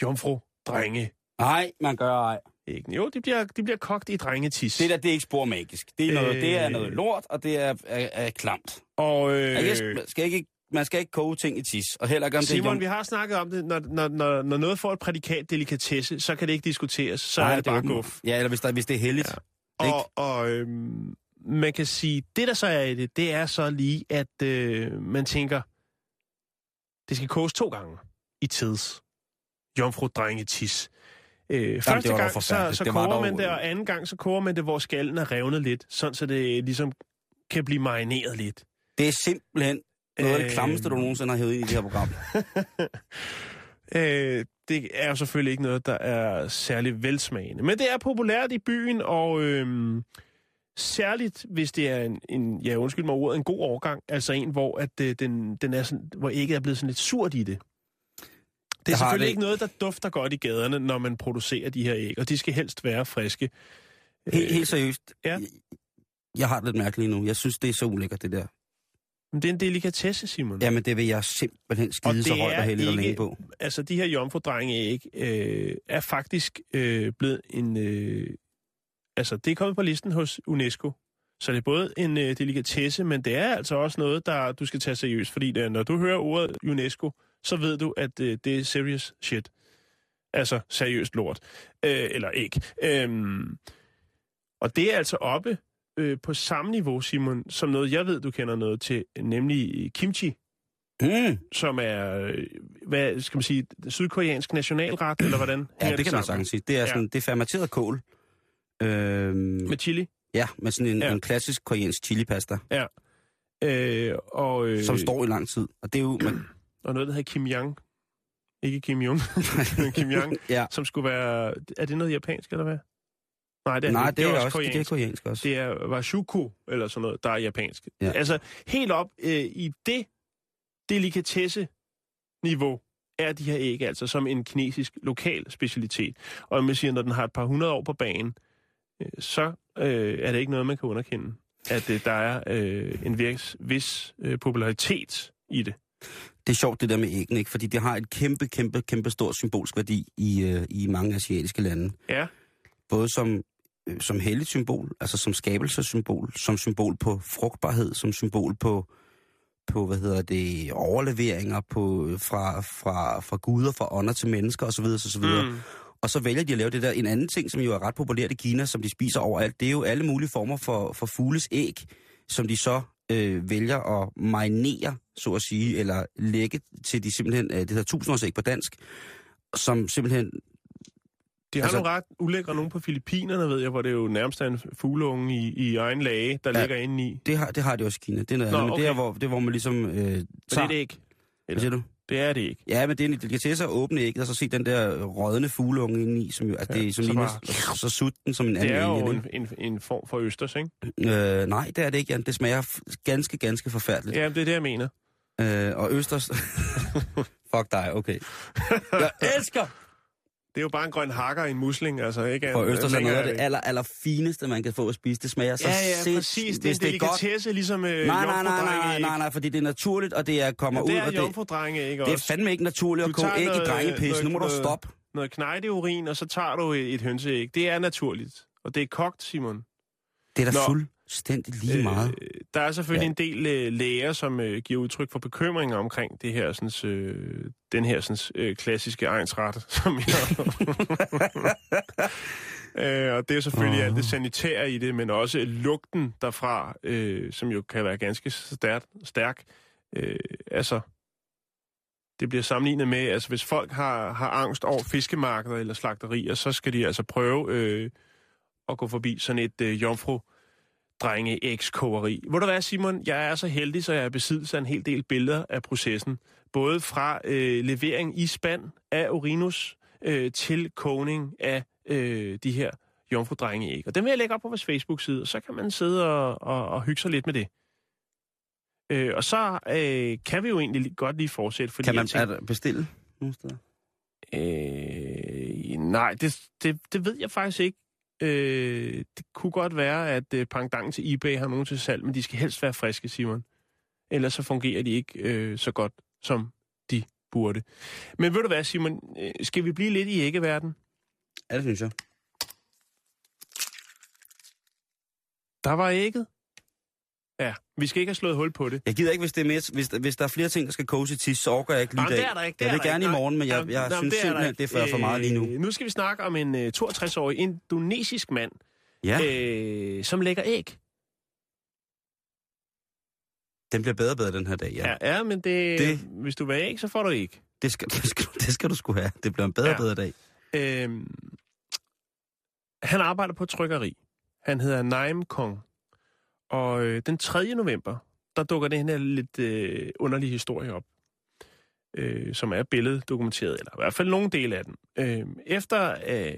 jomfru drenge Nej, man gør ej. æggene. Jo, de bliver, de bliver kogt i drengetis. Det der, det er ikke spor magisk. Det er, noget, Øh. det er noget lort, og det er, er, er klamt. Og Øh... Jeg skal jeg ikke man skal ikke koge ting i tis, og heller ikke om det er Simon, vi har snakket om det. Når, når, når, når noget får et prædikat delikatesse, så kan det ikke diskuteres. Så Nej, er det bare åben- guf. Ja, eller hvis, der, hvis det er heldigt. Ja. Ikke? Og, og øhm, man kan sige, det der så er i det, det er så lige, at øh, man tænker, det skal koges to gange i tids. Jomfru drenge tis. Øh, første dog gang, så, så Det koger dog- man det, og anden gang, så koger man det, hvor skallen er revnet lidt, sådan så det ligesom kan blive marineret lidt. Det er simpelthen noget af det Øh. klammeste, du nogensinde har hævet i det her program. (laughs) Øh, det er jo selvfølgelig ikke noget, der er særlig velsmagende. Men det er populært i byen, og øhm, særligt hvis det er en, en, ja undskyld mig ordet, en god årgang. Altså en, hvor, at, øh, den, den er sådan, hvor ikke er blevet sådan lidt surt i det. Det er Jeg selvfølgelig det- ikke noget, der dufter godt i gaderne, når man producerer de her æg, og de skal helst være friske. Helt, helt seriøst. ja. Jeg har det lidt mærkeligt nu. Jeg synes, det er så ulækkert, det der. Men det er en delikatesse, Simon. Jamen, det vil jeg simpelthen skide så højt og heldigt og ikke- længe på. altså de her jomfrudrengeæg øh, er faktisk øh, blevet en... Øh, altså, det er kommet på listen hos UNESCO. Så det er både en øh, delikatesse, men det er altså også noget, der du skal tage seriøst. Fordi der, når du hører ordet UNESCO, så ved du, at øh, det er serious shit. Altså seriøst lort. Øh, eller ikke. Øhm, og det er altså oppe øh, på samme niveau, Simon, som noget, jeg ved, du kender noget til, nemlig kimchi Mm. som er, øh, hvad skal man sige, sydkoreansk nationalret, eller hvordan? Ja, hænger det kan man sagtens sige. Det er, Ja. sådan, det er fermenteret kål. Øhm, Med chili. ja, med sådan en, Ja. ja. en klassisk koreansk chilipasta, Øh, og, øh, som står i lang tid. Og det er jo... Man, (clears throat) og noget, der hedder Kim Yang. Ikke Kim Jong, (laughs) men Kim Yang, (laughs) ja. som skulle være... Er det noget japansk, eller hvad? Nej, det er, Nej, ikke. det er, også, koreansk. det er koreansk også. Det er washuku, eller sådan noget, der er japansk. Ja. Altså, helt op øh, i det delikatesse-niveau er de her æg altså som en kinesisk lokal specialitet. Og man siger, når den har et par hundrede år på banen, øh, så øh, er det ikke noget, man kan underkende. At øh, der er øh, en vis, vis øh, popularitet i det. Det er sjovt det der med æggene, ikke? fordi det har et kæmpe, kæmpe, kæmpe stor symbolsk værdi i, øh, i mange asiatiske lande. Ja, Både som, øh, som helligt symbol, altså som skabelsessymbol, som symbol på frugtbarhed, som symbol på, på hvad hedder det, overleveringer på, fra, fra, fra guder, fra ånder til mennesker osv. osv. Mm. mm. Og så vælger de at lave det der. En anden ting, som jo er ret populært i Kina, som de spiser overalt, det er jo alle mulige former for, for fugles æg, som de så øh, vælger at marinere, så at sige, eller lægge til de simpelthen, øh, det hedder tusindårsæg på dansk, som simpelthen, De har Altså- nogle ret ulækre nogen på Filippinerne, ved jeg, hvor det er jo nærmest er en fugleunge i, i egen lage, der Ja. ligger inde i. det har, det har de også i Kina, det er noget Nå, andet, men det er, okay. hvor, det er, hvor man ligesom øh, tager... Men det er det ikke. Hvad siger du? Det er det ikke. Ja, men det er en delikatesse at åbne ægget, og så se den der rådne fugleunge inde i, som jo, altså Ja, det som så ligner, bare- så sut den som en Det anden er jo en, en, en form for østers, ikke? Øh, nej, det er det ikke, Jan. Det smager ganske, ganske forfærdeligt. Ja, det er det, jeg mener. Øh, og Østers... (laughs) Fuck dig, okay. Jeg (laughs) elsker! Det er jo bare en grøn hakker i en musling, altså ikke? Og Østers er noget af det aller, aller fineste, man kan få at spise. Det smager så Ja, ja, sindssygt, præcis. Det er hvis det er godt. ligesom øh, Nej, nej, nej, nej, nej, nej, fordi det er naturligt, og det er kommer Ja, det ud, er og det, ikke det er også? fandme ikke naturligt at koge æg i noget- drengepis. Nu må du stoppe. Noget knejdeurin, og så tager du et, et hønseæg. Det er naturligt. Og det er kogt, Simon. Det er da Nå. Fuldstændig lige meget. Øh, der er selvfølgelig Ja. en del øh, læger, som øh, giver udtryk for bekymringer omkring det her, sådan, øh, den her sådan, øh, klassiske egensret, (laughs) som jeg... (laughs) øh, og det er selvfølgelig Åh. alt det sanitære i det, men også lugten derfra, øh, som jo kan være ganske stærk. stærk. Øh, altså, det bliver sammenlignet med, altså hvis folk har, har angst over fiskemarkeder eller slagterier, så skal de altså prøve øh, at gå forbi sådan et øh, jomfru drenge kogeri. Hvor du hvad, Simon? Jeg er så heldig, så jeg er besiddelse af en hel del billeder af processen. Både fra øh, levering i spand af urinus øh, til kogning af øh, de her jomfrudrengeæg. Og dem vil jeg lægge op på vores Facebook-side, og så kan man sidde og, og, og hygge sig lidt med det. Øh, og så øh, kan vi jo egentlig godt lige fortsætte, fordi Kan man tænker, er bestille nogle steder? Øh, nej, det, det, det ved jeg faktisk ikke. Øh, det kunne godt være, at øh, pangdangen til eBay har nogen til salg, men de skal helst være friske, Simon. Ellers så fungerer de ikke øh, så godt, som de burde. Men ved du hvad, Simon? Øh, skal vi blive lidt i æggeverden? Ja, det synes jeg. Der var ægget. Ja, vi skal ikke have slået hul på det. Jeg gider ikke, hvis, det er mere, hvis, hvis der er flere ting, der skal i tis, så overgår jeg ikke lige Nej, i det dag. er der ikke. Det jeg vil gerne ikke. i morgen, men jeg, Jamen, jeg jamen, synes det er simpelthen, det er for, for meget lige nu. Øh, Nu skal vi snakke om en øh, 62-årig indonesisk mand, Ja, øh, som lægger æg. den bliver bedre og bedre den her dag, ja. Ja, ja men det, Det- hvis du vil æg, så får du æg. Det, skal, (laughs) det, skal, det skal du sgu have. Det bliver en bedre Ja. og bedre dag. Øh, han arbejder på trykkeri. Han hedder Naim Kong. Og øh, den 3. november, der dukker den her lidt øh, underlige historie op, øh, som er billeddokumenteret, eller i hvert fald nogen del af den. Øh, efter øh,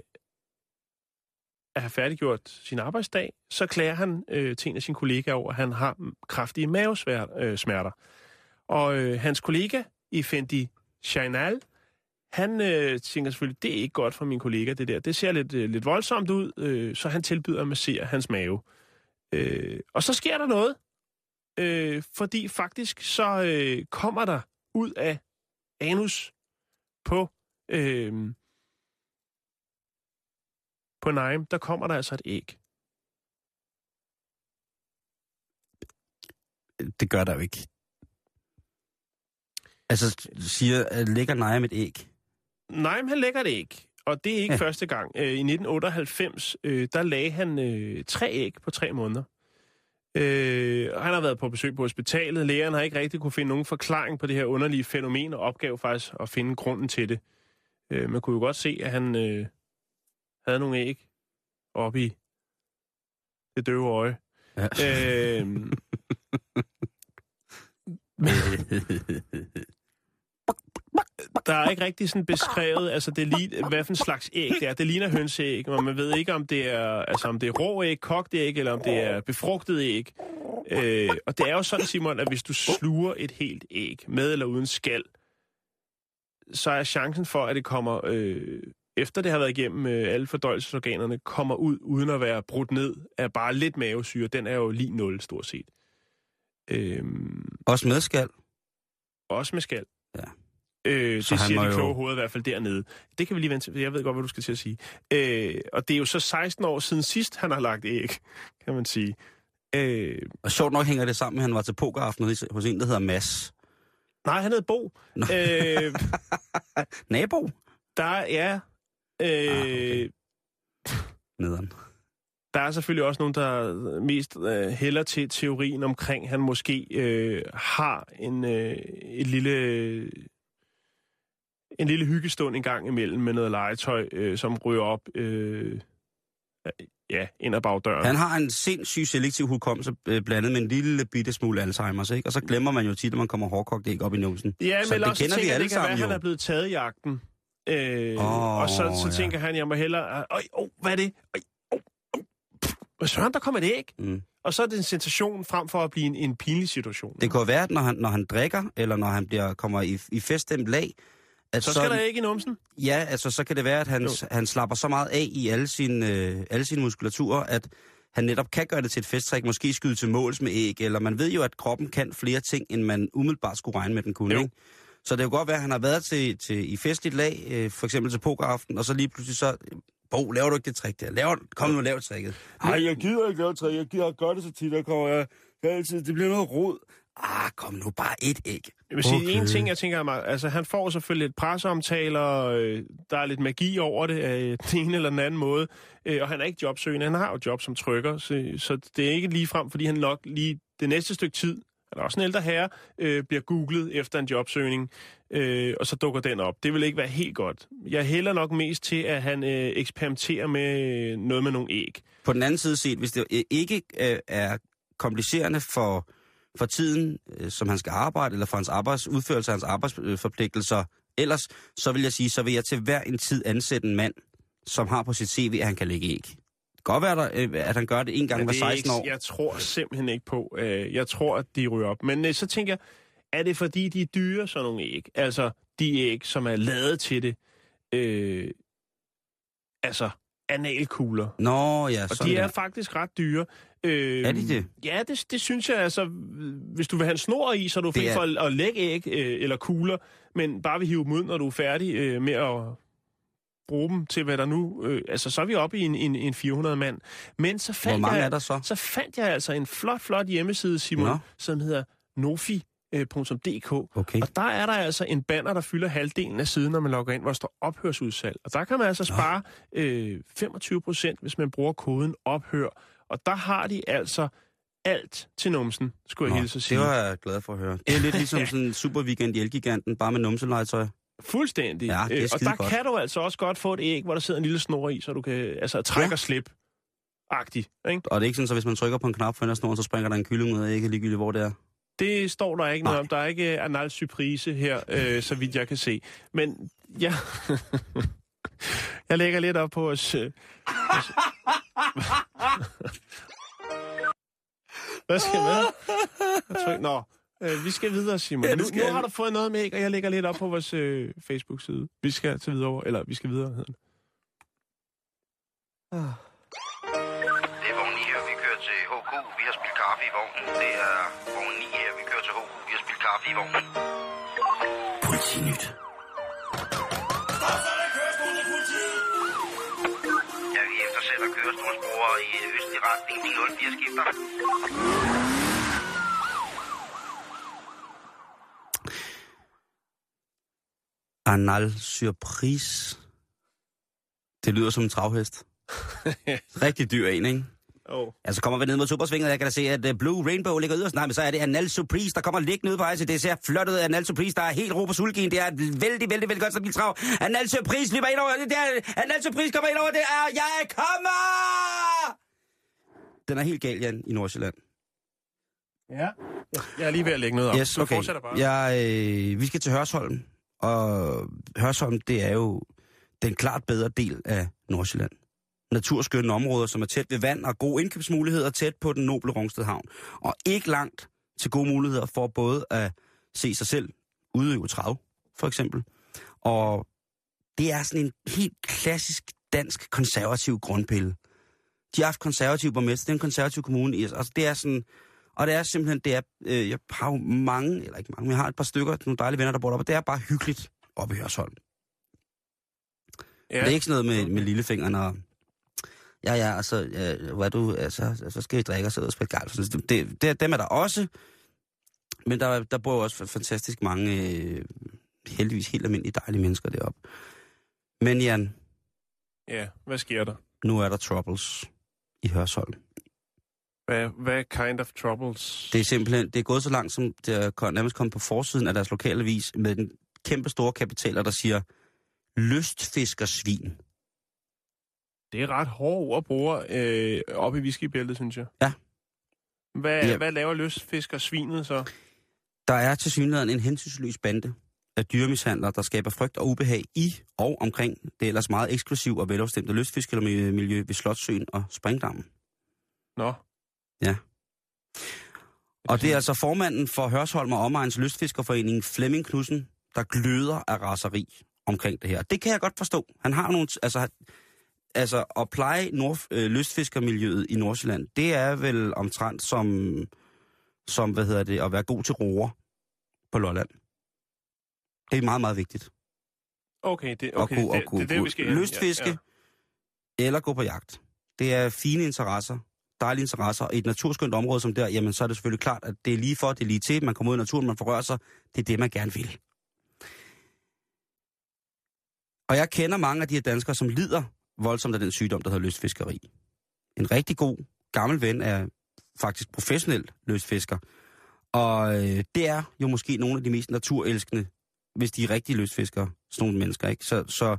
at have færdiggjort sin arbejdsdag, så klager han øh, til en af sine kollegaer over, at han har kraftige mavesmerter. Øh, smerter. og øh, hans kollega, Effendi Chainal, han øh, tænker selvfølgelig, det er ikke godt for min kollega, det der. Det ser lidt, øh, lidt voldsomt ud, øh, så han tilbyder at massere hans mave. Øh, og så sker der noget, øh, fordi faktisk så øh, kommer der ud af anus på, øh, på Naim, der kommer der altså et æg. Det gør der jo ikke. Altså, siger, at lægger med et æg. Naim, han lægger et æg, og det er ikke Ja. første gang. Øh, I 1998, øh, der lagde han øh, tre æg på tre måneder. Øh, han har været på besøg på hospitalet. Lægeren har ikke rigtig kunne finde nogen forklaring på det her underlige fænomen, og opgav faktisk at finde grunden til det. Øh, man kunne jo godt se, at han øh, havde nogle æg oppe i det døve øje. Ja. Øh, (laughs) (laughs) der er ikke rigtig sådan beskrevet, altså det lige, hvad for en slags æg det er. Det ligner hønseæg, og man ved ikke, om det er, altså om det er rå æg, kogt æg, eller om det er befrugtet æg. Øh, og det er jo sådan, Simon, at hvis du sluger et helt æg, med eller uden skal, så er chancen for, at det kommer, øh, efter det har været igennem øh, alle fordøjelsesorganerne, kommer ud uden at være brudt ned af bare lidt mavesyre. Den er jo lige 0, stort set. Øh, Også med skal. også med skal. Ja. Øh, Så det siger de jo- kloge hoveder i hvert fald dernede. Det kan vi lige vente til. Jeg ved godt, hvad du skal til at sige. Øh, og det er jo så 16 år siden sidst, han har lagt æg, kan man sige. Øh, Og sjovt nok hænger det sammen med, at han var til pokeraften hos- en, der hedder Mads. nej, han hed Bo. Nå. Øh, (laughs) Nabo? der er, ja... Øh, Ah, okay. Nederen. Der er selvfølgelig også nogen, der mest øh, hælder til teorien omkring, han måske øh, har en, øh, et lille, en lille hyggestund en gang imellem med noget legetøj, øh, som ryger op øh, ja, ind ad bagdøren. Han har en sindssyg selektiv hukommelse øh, blandet med en lille bitte smule Alzheimer's, ikke? Og så glemmer man jo tit, at man kommer hårdkogt æg op i numsen. Ja, Så men det også kender vi alle det kan være, sammen at han jo. er blevet taget i jagten. Øh, Åh, og så, så ja. tænker han, jeg må hellere... Øj, oh, hvad er det? Øj, oh, oh. Hvad søren, der kommer et æg? Mm. Og så er det en sensation frem for at blive en, en pinlig situation. Det kan jo være, at når han, når han drikker, eller når han bliver, kommer i, i feststemt lag, at så skal der ikke i numsen. Ja, altså så kan det være, at han, Jo. han slapper så meget af i alle sine, øh, alle sine muskulaturer, at han netop kan gøre det til et festtræk, måske skyde til måls med æg, eller man ved jo, at kroppen kan flere ting, end man umiddelbart skulle regne med, den kunne. Jo. Ikke? Så det kan godt være, at han har været til, til, i festligt lag, øh, for eksempel til pokeraften, og så lige pludselig så, Bo, laver du ikke det trick der? Laver, kom nu, lav tricket. Ej, jeg gider ikke lave træ. Jeg gider gøre det så tit, der kommer jeg, jeg altid, det bliver noget rod. Ah, kom nu, bare et æg. Jeg vil sige, Okay. en ting, jeg tænker mig, altså han får selvfølgelig et presseomtaler, øh, der er lidt magi over det af (laughs) den ene eller den anden måde, øh, og han er ikke jobsøgende, han har jo job som trykker, så, så det er ikke lige frem, fordi han nok lige det næste stykke tid, han er også en ældre herre, øh, bliver googlet efter en jobsøgning, øh, og så dukker den op. Det vil ikke være helt godt. Jeg hælder nok mest til, at han øh, eksperimenterer med noget med nogle æg. På den anden side set, hvis det øh, ikke øh, er komplicerende for, for tiden, øh, som han skal arbejde, eller for hans arbejds, udførelse af hans arbejdsforpligtelser, ellers, så vil jeg sige, så vil jeg til hver en tid ansætte en mand, som har på sit CV, at han kan lægge æg. Godt være, der, øh, at han gør det en gang Men hver det er 16 år. Jeg tror simpelthen ikke på. Øh, jeg tror, at de ryger op. Men så tænker jeg, er det fordi, de er dyre, sådan nogle æg? Altså, de æg, som er lavet til det. Øh, altså, analkugler. Nå, ja, Og de er der. faktisk ret dyre. Øh, Er de det? Ja, det, det synes jeg. Altså, hvis du vil have en snor i, så er du fri er- for at, at lægge æg øh, eller kugler, men bare vil hive dem ud, når du er færdig øh, med at bruge dem til, hvad der nu... Øh, altså, så er vi oppe i en, en, en 400 mand. Men så fandt, Hvor mange jeg, er der så? så fandt jeg altså en flot, flot hjemmeside, Simon, Nå. som hedder nofi.dk. Okay. Og der er der altså en banner, der fylder halvdelen af siden, når man logger ind, hvor der står ophørsudsalg. Og der kan man altså spare øh, 25 procent, hvis man bruger koden ophør. Og der har de altså alt til numsen, skulle jeg Nå, hilse at sige. det var jeg glad for at høre. (laughs) Det er lidt ligesom sådan en super weekend i Elgiganten, bare med numselegetøj. Fuldstændig. Ja, det er Øh, og der godt. kan du altså også godt få et æg, hvor der sidder en lille snor i, så du kan altså trække Ja. og slip. Agtig, ikke? Og det er ikke sådan, så hvis man trykker på en knap for en snoren, så springer der en kylling ud af ikke ligegyldigt, hvor det er. Det står der ikke noget Nej. om. Der er ikke anal surprise her, øh, så vidt jeg kan se. Men ja, (laughs) jeg lægger lidt op på vores... Øh, vores... (laughs) Hvad skal med? Jeg tror, Nå, øh, vi skal videre, Simon. Ja, nu, skal nu har du fået noget med æg, og jeg lægger lidt op på vores øh, Facebook-side. Vi skal til videre, eller vi skal videre, hedder den. Det er vogn 9 her, vi kører til HK. Vi har spillet kaffe i vognen. Det er vogn 9 her, vi kører til HK. Vi har spillet kaffe i vognen. Politinyt. Kørestolsbrugere i østlig retning. De 04 skifter. Anal surprise. Det lyder som en travhest. (laughs) Rigtig dyr en, ikke? Oh. Altså kommer vi ned mod Supersvinget, jeg kan da se, at uh, Blue Rainbow ligger yderst. Nej, men så er det Anal Surprise, der kommer liggende ud på til det ser flot ud. Anal Surprise, der er helt ro på sulgien. Det er et vældig, vældig, vældig godt stabilt trav. Anal Surprise løber ind over det der. Anal Surprise kommer ind over det. Er, jeg kommer! Den er helt gal, Jan, i Nordsjælland. Ja. Jeg er lige ved at lægge noget op. Yes, okay. fortsætter bare. Jeg, øh, vi skal til Hørsholm, og Hørsholm, det er jo den klart bedre del af Nordsjælland. Naturskønne områder, som er tæt ved vand og gode indkøbsmuligheder tæt på den noble Rungsted Havn. Og ikke langt til gode muligheder for både at se sig selv udøve trav, for eksempel. Og det er sådan en helt klassisk dansk konservativ grundpille. De har haft konservativ borgmester, det er en konservativ kommune. i- Altså, det er sådan, og det er simpelthen, det er, øh, jeg har jo mange, eller ikke mange, men jeg har et par stykker, nogle dejlige venner, der bor deroppe, og det er bare hyggeligt oppe i Hørsholm. Ja. Det er ikke sådan noget med, med lillefingeren og... Ja, ja, altså, ja, hvad du, altså, så skal I drikke og sidde og spille golf. Det, det, dem er der også, men der, der bor også fantastisk mange, øh, heldigvis helt almindelige dejlige mennesker deroppe. Men Jan, Ja, hvad sker der? nu er der troubles i Hørsholm. Hvad, hvad kind of troubles? Det er simpelthen, det er gået så langt, som det er nærmest kommet på forsiden af deres lokale vis med den kæmpe store kapitaler, der siger, lystfiskersvin. Det er ret hårde ord at bruge øh, oppe i whiskybæltet, synes jeg. Ja. Hvad, Ja. hvad laver lystfisker svinet så? Der er til synligheden en hensynsløs bande af dyremishandlere, der skaber frygt og ubehag i og omkring det ellers meget eksklusiv og velafstemte lystfiskermiljø ved Slottsøen og Springdammen. Nå. Og det er altså formanden for Hørsholm og Omegns Lystfiskerforening, Flemming Knudsen, der gløder af raseri omkring det her. Det kan jeg godt forstå. Han har nogle... Altså, altså at pleje nord, øh, lystfiskermiljøet i Nordsjælland, det er vel omtrent som, som hvad hedder det, at være god til roer på Lolland. Det er meget, meget vigtigt. Okay, det, okay, kunne- og det, kunne- det, det, det, vi skal lystfiske. Ja, ja. Eller gå på jagt. Det er fine interesser, dejlige interesser. Og i et naturskønt område som der, jamen så er det selvfølgelig klart, at det er lige for, det er lige til. Man kommer ud i naturen, man forrører sig. Det er det, man gerne vil. Og jeg kender mange af de her danskere, som lider voldsomt af den sygdom, der hedder lystfiskeri. En rigtig god, gammel ven er faktisk professionel lystfisker. Og øh, det er jo måske nogle af de mest naturelskende, hvis de er rigtige lystfiskere, sådan nogle mennesker. Ikke? Så, så,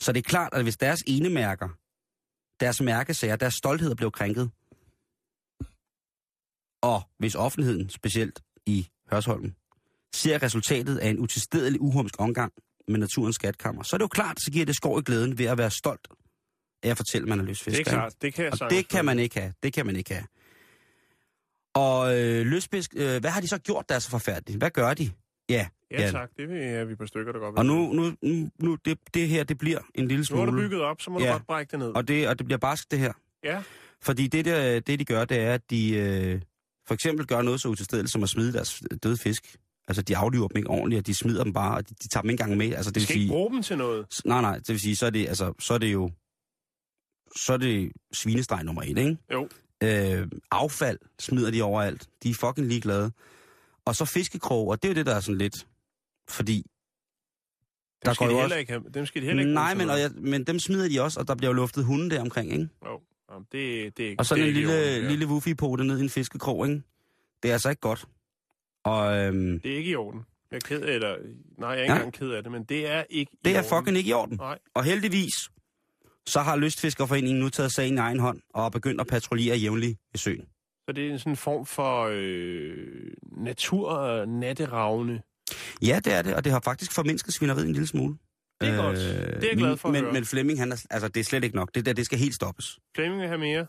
så det er klart, at hvis deres enemærker, deres mærkesager, deres stolthed blev krænket, og hvis offentligheden, specielt i Hørsholm, ser resultatet af en utilstedelig uhumsk omgang med naturens skatkammer, så er det jo klart, så giver det skår i glæden ved at være stolt af at fortælle, at man er lystfisker. Det er klart, det kan jeg Og det kan man ikke have. Det kan man ikke have. Og øh, lystfisk, øh, hvad har de så gjort, der er så forfærdeligt? Hvad gør de? Ja, Ja, Jan. tak. Det vil, er vi på stykker, der godt vil. Og nu, nu, nu, nu det, det her, det bliver en lille nu smule... er du bygget op, så må Ja. du godt brække det ned. Og det, og det bliver barsk, det her. Ja, Fordi det, der, det de gør, det er, at de øh, for eksempel gør noget så utilstedeligt som at smide deres døde fisk. Altså, de afliver dem ikke ordentligt, og de smider dem bare, og de, de tager dem ikke engang med. Altså, det vil skal sige, ikke bruge dem til noget. Nej, nej, det vil sige, så er det, altså, så er det jo, så er det svinestreg nummer et, ikke? Jo. Øh, affald smider de overalt. De er fucking ligeglade. Og så fiskekrog, og det er jo det, der er sådan lidt, fordi... Dem Der skal, går de heller også- ikke have, dem skal de heller ikke Nej, men, og jeg, men dem smider de også, og der bliver jo luftet hunde der omkring, ikke? Jo. Jamen, det, det er Og sådan det en lille, orden, ja. lille woofipote ned i en fiskekrog, ikke? Det er altså ikke godt. Og øhm, Det er ikke i orden. Jeg er ked eller Nej, jeg er ikke Ja. engang ked af det, men det er ikke i det er orden. fucking ikke i orden. Nej. Og heldigvis, så har Lystfiskerforeningen nu taget sagen i egen hånd, og er begyndt at patruljere jævnligt ved søen. Så det er en sådan en form for øh, natur-natteravne. Ja, det er det, og det har faktisk formindsket svineriet en lille smule. Det er godt. Det er jeg glad for at men, høre. Men Flemming, han er, altså, det er slet ikke nok. Det der, det skal helt stoppes. Flemming vil have mere.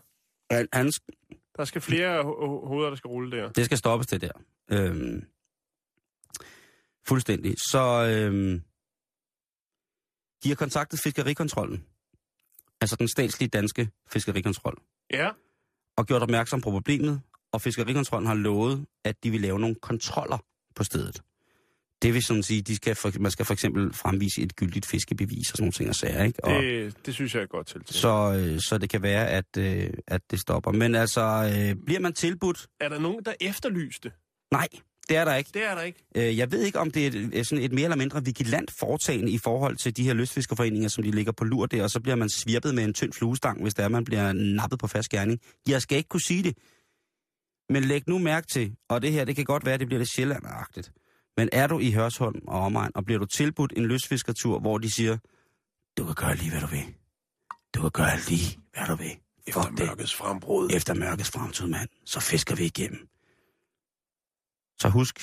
Han, han, Der skal flere ho- hoveder, der skal rulle der. det skal stoppes, det der. Øhm, fuldstændig. Så øhm, de har kontaktet Fiskerikontrollen. Altså den statslige danske fiskerikontrol. Ja, og gjort opmærksom på problemet, og Fiskerikontrollen har lovet, at de vil lave nogle kontroller på stedet. Det vil sådan sige, de skal for, man skal for eksempel fremvise et gyldigt fiskebevis og sådan nogle ting og sager, ikke? Og, det, det synes jeg er godt tiltag. så, øh, så det kan være, at, øh, at det stopper. Men altså, øh, bliver man tilbudt? Er der nogen, der efterlyste? Nej, det er der ikke. Det er der ikke. Øh, jeg ved ikke, om det er et, er sådan et mere eller mindre vigilant foretagende i forhold til de her lystfiskerforeninger, som de ligger på lur der, og så bliver man svirpet med en tynd fluestang, hvis det er, man bliver nappet på fast gerning. Jeg skal ikke kunne sige det. Men læg nu mærke til, og det her, det kan godt være, det bliver lidt sjællandagtigt. Men er du i Hørsholm og omegn, og bliver du tilbudt en lystfiskertur, hvor de siger, du kan gøre lige, hvad du vil. Du kan gøre lige, hvad du vil. Efter Fuck det. mørkets frembrud. Efter mørkets fremtid, mand, så fisker vi igennem. Så husk,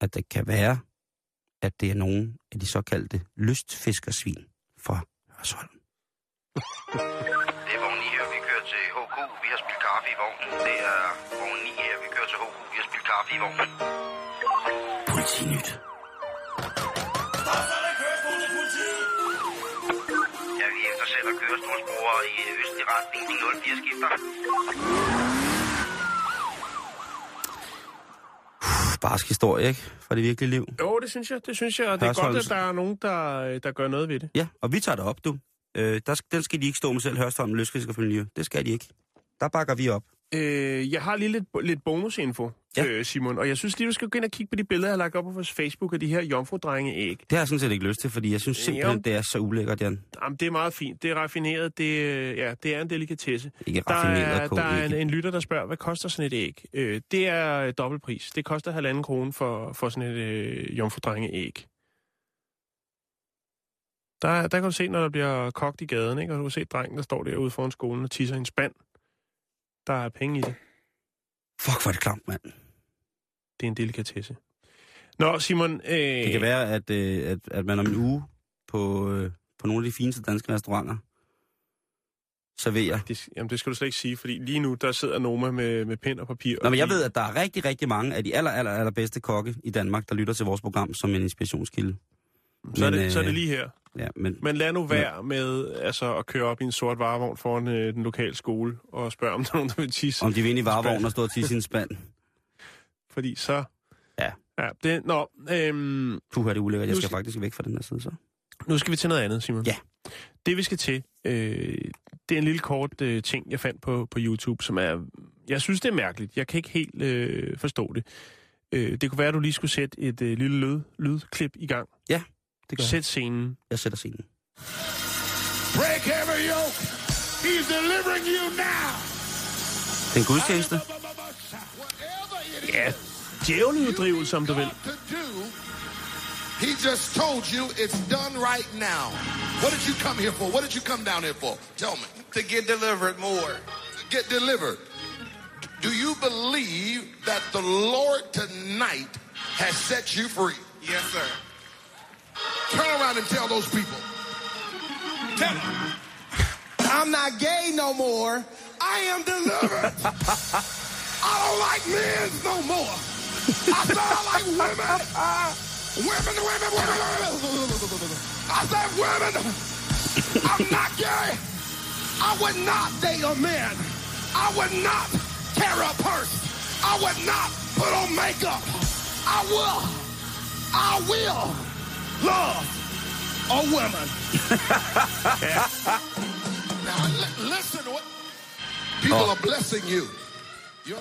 at det kan være, at det er nogle af de såkaldte lystfiskersvin fra Hørsholm. Det er vogn 9 her, vi kører til HK. Vi har spillet kaffe i vognen. Det er vogn 9 her, vi kører til HK. Vi har spillet kaffe i vognen. Politinyt. Ja, vi eftersætter kørestolsbrugere i østlig retning. De 04 skifter. Barsk historie, ikke? Fra det virkelige liv. Jo, det synes jeg. Det synes jeg, og det er godt, at der er nogen, der, der gør noget ved det. Ja, og vi tager det op, du. Øh, der, den skal de ikke stå med selv, Hørsholm Lystfiskerfamilie. Det skal de ikke. Der bakker vi op. Øh, jeg har lige lidt, lidt bonusinfo, Ja. øh, Simon, og jeg synes lige, du skal gå ind og kigge på de billeder, jeg har lagt op på vores Facebook af de her jomfrudrenge-æg. Det har jeg sådan set ikke lyst til, fordi jeg synes simpelthen, Jamen. det er så ulækkert, Jan. Jamen, det er meget fint. Det er raffineret. Det, øh, ja, det er en delikatesse. Ikke Der er, der er en, en lytter, der spørger, hvad koster sådan et æg? Øh, det er øh, dobbeltpris. Det koster halvanden krone for, for sådan et øh, jomfrudrenge-æg. Der, der kan du se, når der bliver kogt i gaden, ikke? og du kan se drengen, der står derude foran skolen og tisser en spand. Der er penge i det. Fuck, hvor er det klamt, mand. Det er en delikatesse. Nå, Simon... Øh, Det kan være, at, øh, at, at man om en uge på, øh, på nogle af de fineste danske restauranter serverer. Det, jamen, det skal du slet ikke sige, fordi lige nu, der sidder Noma med, med pen og papir. Nå, og men jeg ved, at der er rigtig, rigtig mange af de aller, aller, aller bedste kokke i Danmark, der lytter til vores program som en inspirationskilde. Så, er men, det, så er det øh, lige her. Ja, men, Men lad nu være med altså, at køre op i en sort varevogn foran øh, den lokale skole og spørge, om der (laughs) er nogen, der vil tisse. om de vil ind i varevognen og stå og tisse i en spand. (laughs) Fordi så... Ja. Ja, det, nå, øhm, Puh, er det ulækkert. Jeg skal skal- faktisk væk fra den her side, så. nu skal vi til noget andet, Simon. Ja. Det vi skal til, øh, det er en lille kort øh, ting, jeg fandt på, på YouTube, som er... Jeg synes, det er mærkeligt. Jeg kan ikke helt øh, forstå det. Øh, det kunne være, at du lige skulle sætte et øh, lille lyd, lydklip i gang. Det gør jeg. Sæt scenen. Jeg sætter scenen. Break every yoke. He's delivering you now. Det er en gudstjeneste. Whatever it Ja, is djævleuddrivelse, om du vil. he just told you it's done right now. What did you come here for? What did you come down here for? Tell me. To get delivered more. To get delivered. Do you believe that the Lord tonight has set you free? Yes, sir. Turn around and tell those people. Tell them. I'm not gay no more. I am delivered. I don't like men no more. I said I like women. Women, women, women, women. I said women. I'm not gay. I would not date a man. I would not carry a purse. I would not put on makeup. I will, I will love a woman. (laughs) now li- listen to what people are blessing you.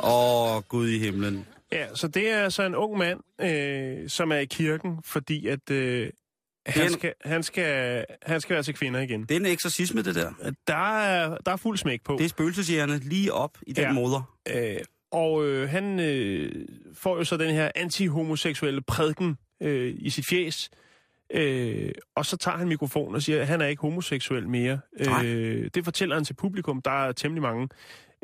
Åh, oh, Gud i himlen. Ja, så det er altså en ung mand, øh, som er i kirken, fordi at øh, han, en- skal, han, skal, han skal være til kvinder igen. Det er en eksorcisme, det der. Der er, der er fuld smæk på. Det er spøgelsesjægerne lige op i den Ja. moder. Øh, og øh, han øh, får jo så den her anti-homoseksuelle prædiken øh, i sit fjes. Øh, og så tager han mikrofonen og siger, at han er ikke homoseksuel mere. Nej. Øh, det fortæller han til publikum. Der er temmelig mange.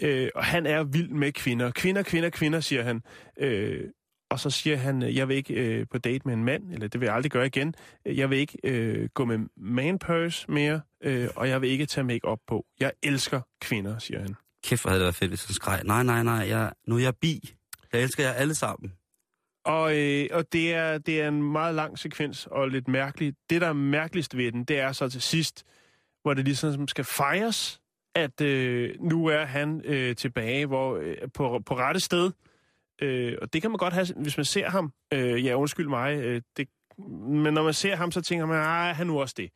Øh, og han er vild med kvinder. Kvinder, kvinder, kvinder, siger han. Øh, og så siger han, jeg vil ikke øh, på date med en mand, eller det vil jeg aldrig gøre igen. Jeg vil ikke øh, gå med man purse mere, øh, og jeg vil ikke tage make op på. Jeg elsker kvinder, siger han. Kæft, hvor havde det været fedt, hvis han skreg. Nej, nej, nej, jeg, nu er jeg bi. Jeg elsker jer alle sammen. Og, øh, og det, er, det er en meget lang sekvens og lidt mærkelig. Det, der er mærkeligst ved den, det er så til sidst, hvor det ligesom skal fejres, at øh, nu er han øh, tilbage hvor, øh, på, på rette sted. Øh, og det kan man godt have, hvis man ser ham. Øh, ja, undskyld mig. Øh, det, men når man ser ham, så tænker man, nej, han er nu også det.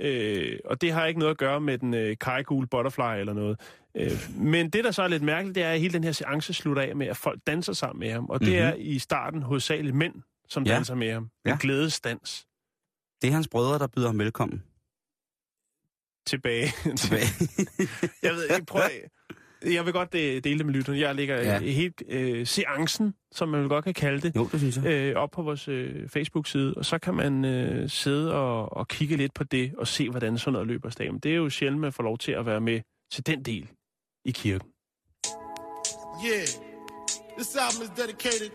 Øh, og det har ikke noget at gøre med den øh, kajgule butterfly eller noget. Øh, men det, der så er lidt mærkeligt, det er, at hele den her seance slutter af med, at folk danser sammen med ham. Og det Mhm. er i starten hovedsageligt mænd, som Ja. danser med ham. En Ja. glædesdans Det er hans brødre, der byder ham velkommen. tilbage. Tilbage. (laughs) jeg ved ikke, prøv at- Jeg vil godt øh, dele det med lytterne. Jeg lægger Ja. ja. helt øh, seancen, som man vel godt kan kalde det, jo, det synes jeg. øh, op på vores øh, Facebook-side, og så kan man øh, sidde og, og kigge lidt på det, og se, hvordan sådan noget løber af Men det er jo sjældent, man får lov til at være med til den del i kirken. Yeah. This album is dedicated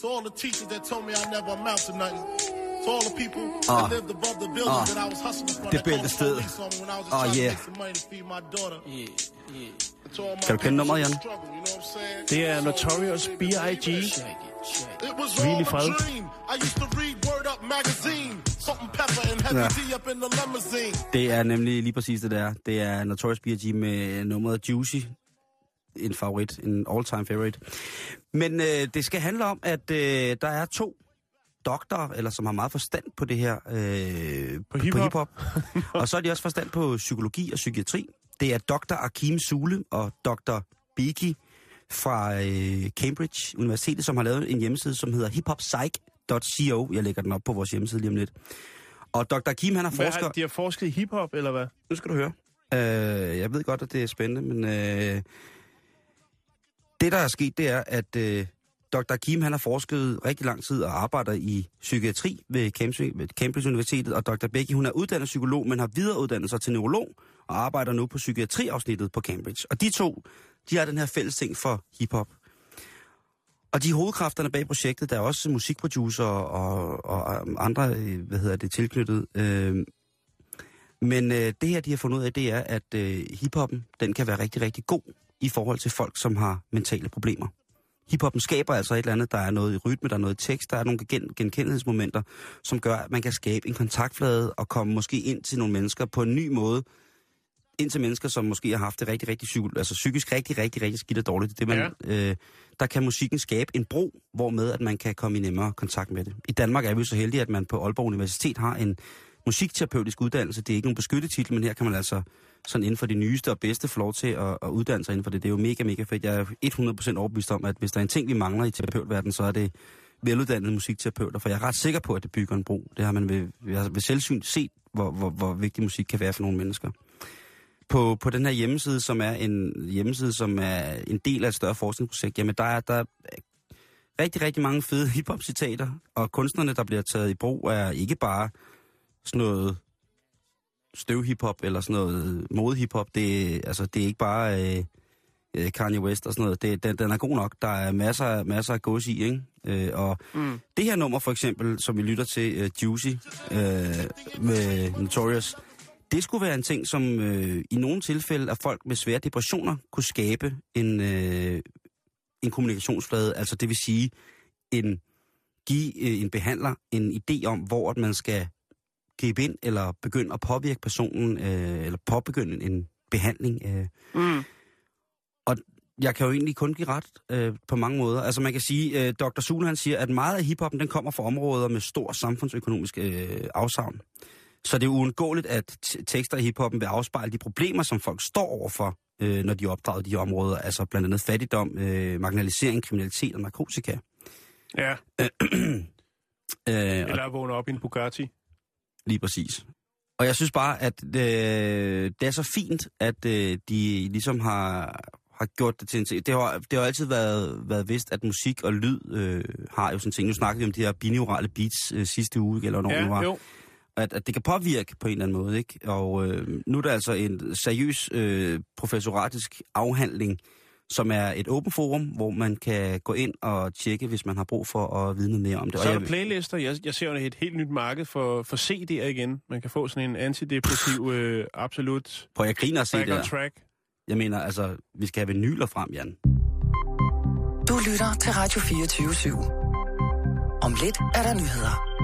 to all the teachers that told me I never amount to nothing. To all the people that lived above the building Ah. that I was hustling from. The just Ah, trying yeah. to make some money to feed my daughter. Yeah, yeah. Kan du kende nummeret, Jan? Det er Notorious B.I.G. Dream. I heavy Ja. Det er nemlig lige præcis det der. Det er Notorious B.I.G. med nummeret Juicy. En favorit, en all-time favorite. Men øh, det skal handle om, at øh, der er to doktorer, eller som har meget forstand på det her, øh, På hiphop. hiphop. og så har de også forstand på psykologi og psykiatri. Det er Dr. Akim Sule og Dr. Biki fra øh, Cambridge Universitetet, som har lavet en hjemmeside, som hedder hiphoppsych.co. Jeg lægger den op på vores hjemmeside lige om lidt. Og Dr. Akim, han er Hvad forsker... har, de har forsket i hiphop, eller hvad? Nu skal du høre. Øh, jeg ved godt, at det er spændende, men øh, det, der er sket, det er, at øh, Dr. Kim han har forsket rigtig lang tid og arbejder i psykiatri ved Cambridge, ved Cambridge Universitetet, og Dr. Becky, hun er uddannet psykolog, men har videreuddannet sig til neurolog og arbejder nu på psykiatriafsnittet på Cambridge. Og de to, de har den her fælles ting for hiphop. Og de hovedkræfterne bag projektet, der er også musikproducer og, og andre, øh, hvad hedder det, tilknyttet. Øh, men øh, det her, de har fundet ud af, det er, at øh, hiphoppen, den kan være rigtig, rigtig god i forhold til folk, som har mentale problemer. Hiphoppen skaber altså et eller andet, der er noget i rytme, der er noget i tekst, der er nogle gen- genkendelsesmomenter, som gør, at man kan skabe en kontaktflade og komme måske ind til nogle mennesker på en ny måde, ind til mennesker, som måske har haft det rigtig, rigtig psyko- altså psykisk rigtig, rigtig, rigtig skidt og dårligt. Det, man, ja. øh, der kan musikken skabe en bro, hvormed at man kan komme i nemmere kontakt med det. I Danmark er vi så heldige, at man på Aalborg Universitet har en musikterapeutisk uddannelse. Det er ikke nogen beskyttet titel, men her kan man altså sådan inden for det nyeste og bedste få lov til at, at uddanne sig inden for det. Det er jo mega, mega fedt. Jeg er 100% overbevist om, at hvis der er en ting, vi mangler i terapeutverdenen, så er det veluddannede musikterapeuter, for jeg er ret sikker på, at det bygger en bro. Det har man ved, ved, ved selvsyn set, hvor, hvor, hvor vigtig musik kan være for nogle mennesker. På, på den her hjemmeside, som er en hjemmeside, som er en del af et større forskningsprojekt, jamen der er, der er rigtig, rigtig mange fede (laughs) hiphop-citater, og kunstnerne, der bliver taget i brug, er ikke bare sådan noget støvhiphop eller sådan noget modehiphop. Det, altså, det er ikke bare øh, øh, Kanye West og sådan noget. Det, den, den er god nok. Der er masser, masser af gods i, ikke? Øh, og mm. det her nummer for eksempel, som vi lytter til, uh, Juicy øh, med Notorious, det skulle være en ting, som øh, i nogle tilfælde af folk med svære depressioner kunne skabe en, øh, en kommunikationsflade. Altså det vil sige, en, give øh, en behandler en idé om, hvor at man skal gribe ind eller begynde at påvirke personen, øh, eller påbegynde en behandling. Øh. Mm. Og jeg kan jo egentlig kun give ret øh, på mange måder. Altså man kan sige, øh, Dr. Sule han siger, at meget af hiphoppen den kommer fra områder med stor samfundsøkonomisk øh, afsavn. Så det er uundgåeligt, at tekster i hiphoppen vil afspejle de problemer, som folk står overfor, øh, når de er opdraget i de områder. Altså blandt andet fattigdom, øh, marginalisering, kriminalitet og narkotika. Ja, (clears throat) Øh, og eller vågne op i en Bugatti. Lige præcis. Og jeg synes bare, at øh, det er så fint, at øh, de ligesom har, har gjort det til en ting. Det har, det har altid været, været vist, at musik og lyd øh, har jo sådan ting. Nu snakkede vi om de her binaurale beats øh, sidste uge, eller hvornår det var. Ja, jo. At, at det kan påvirke på en eller anden måde, ikke? Og øh, nu er der altså en seriøs øh, professoratisk afhandling, som er et åbent forum, hvor man kan gå ind og tjekke, hvis man har brug for at vide noget mere om det. Så Og er jeg, der playlister. Jeg, jeg ser jo et helt nyt marked for, for CD'er igen. Man kan få sådan en antidepressiv, (laughs) øh, absolut prøv, jeg griner at se det track. Jeg mener, altså, vi skal have vinyler frem, Jan. Du lytter til Radio 24 /7. Om lidt er der nyheder.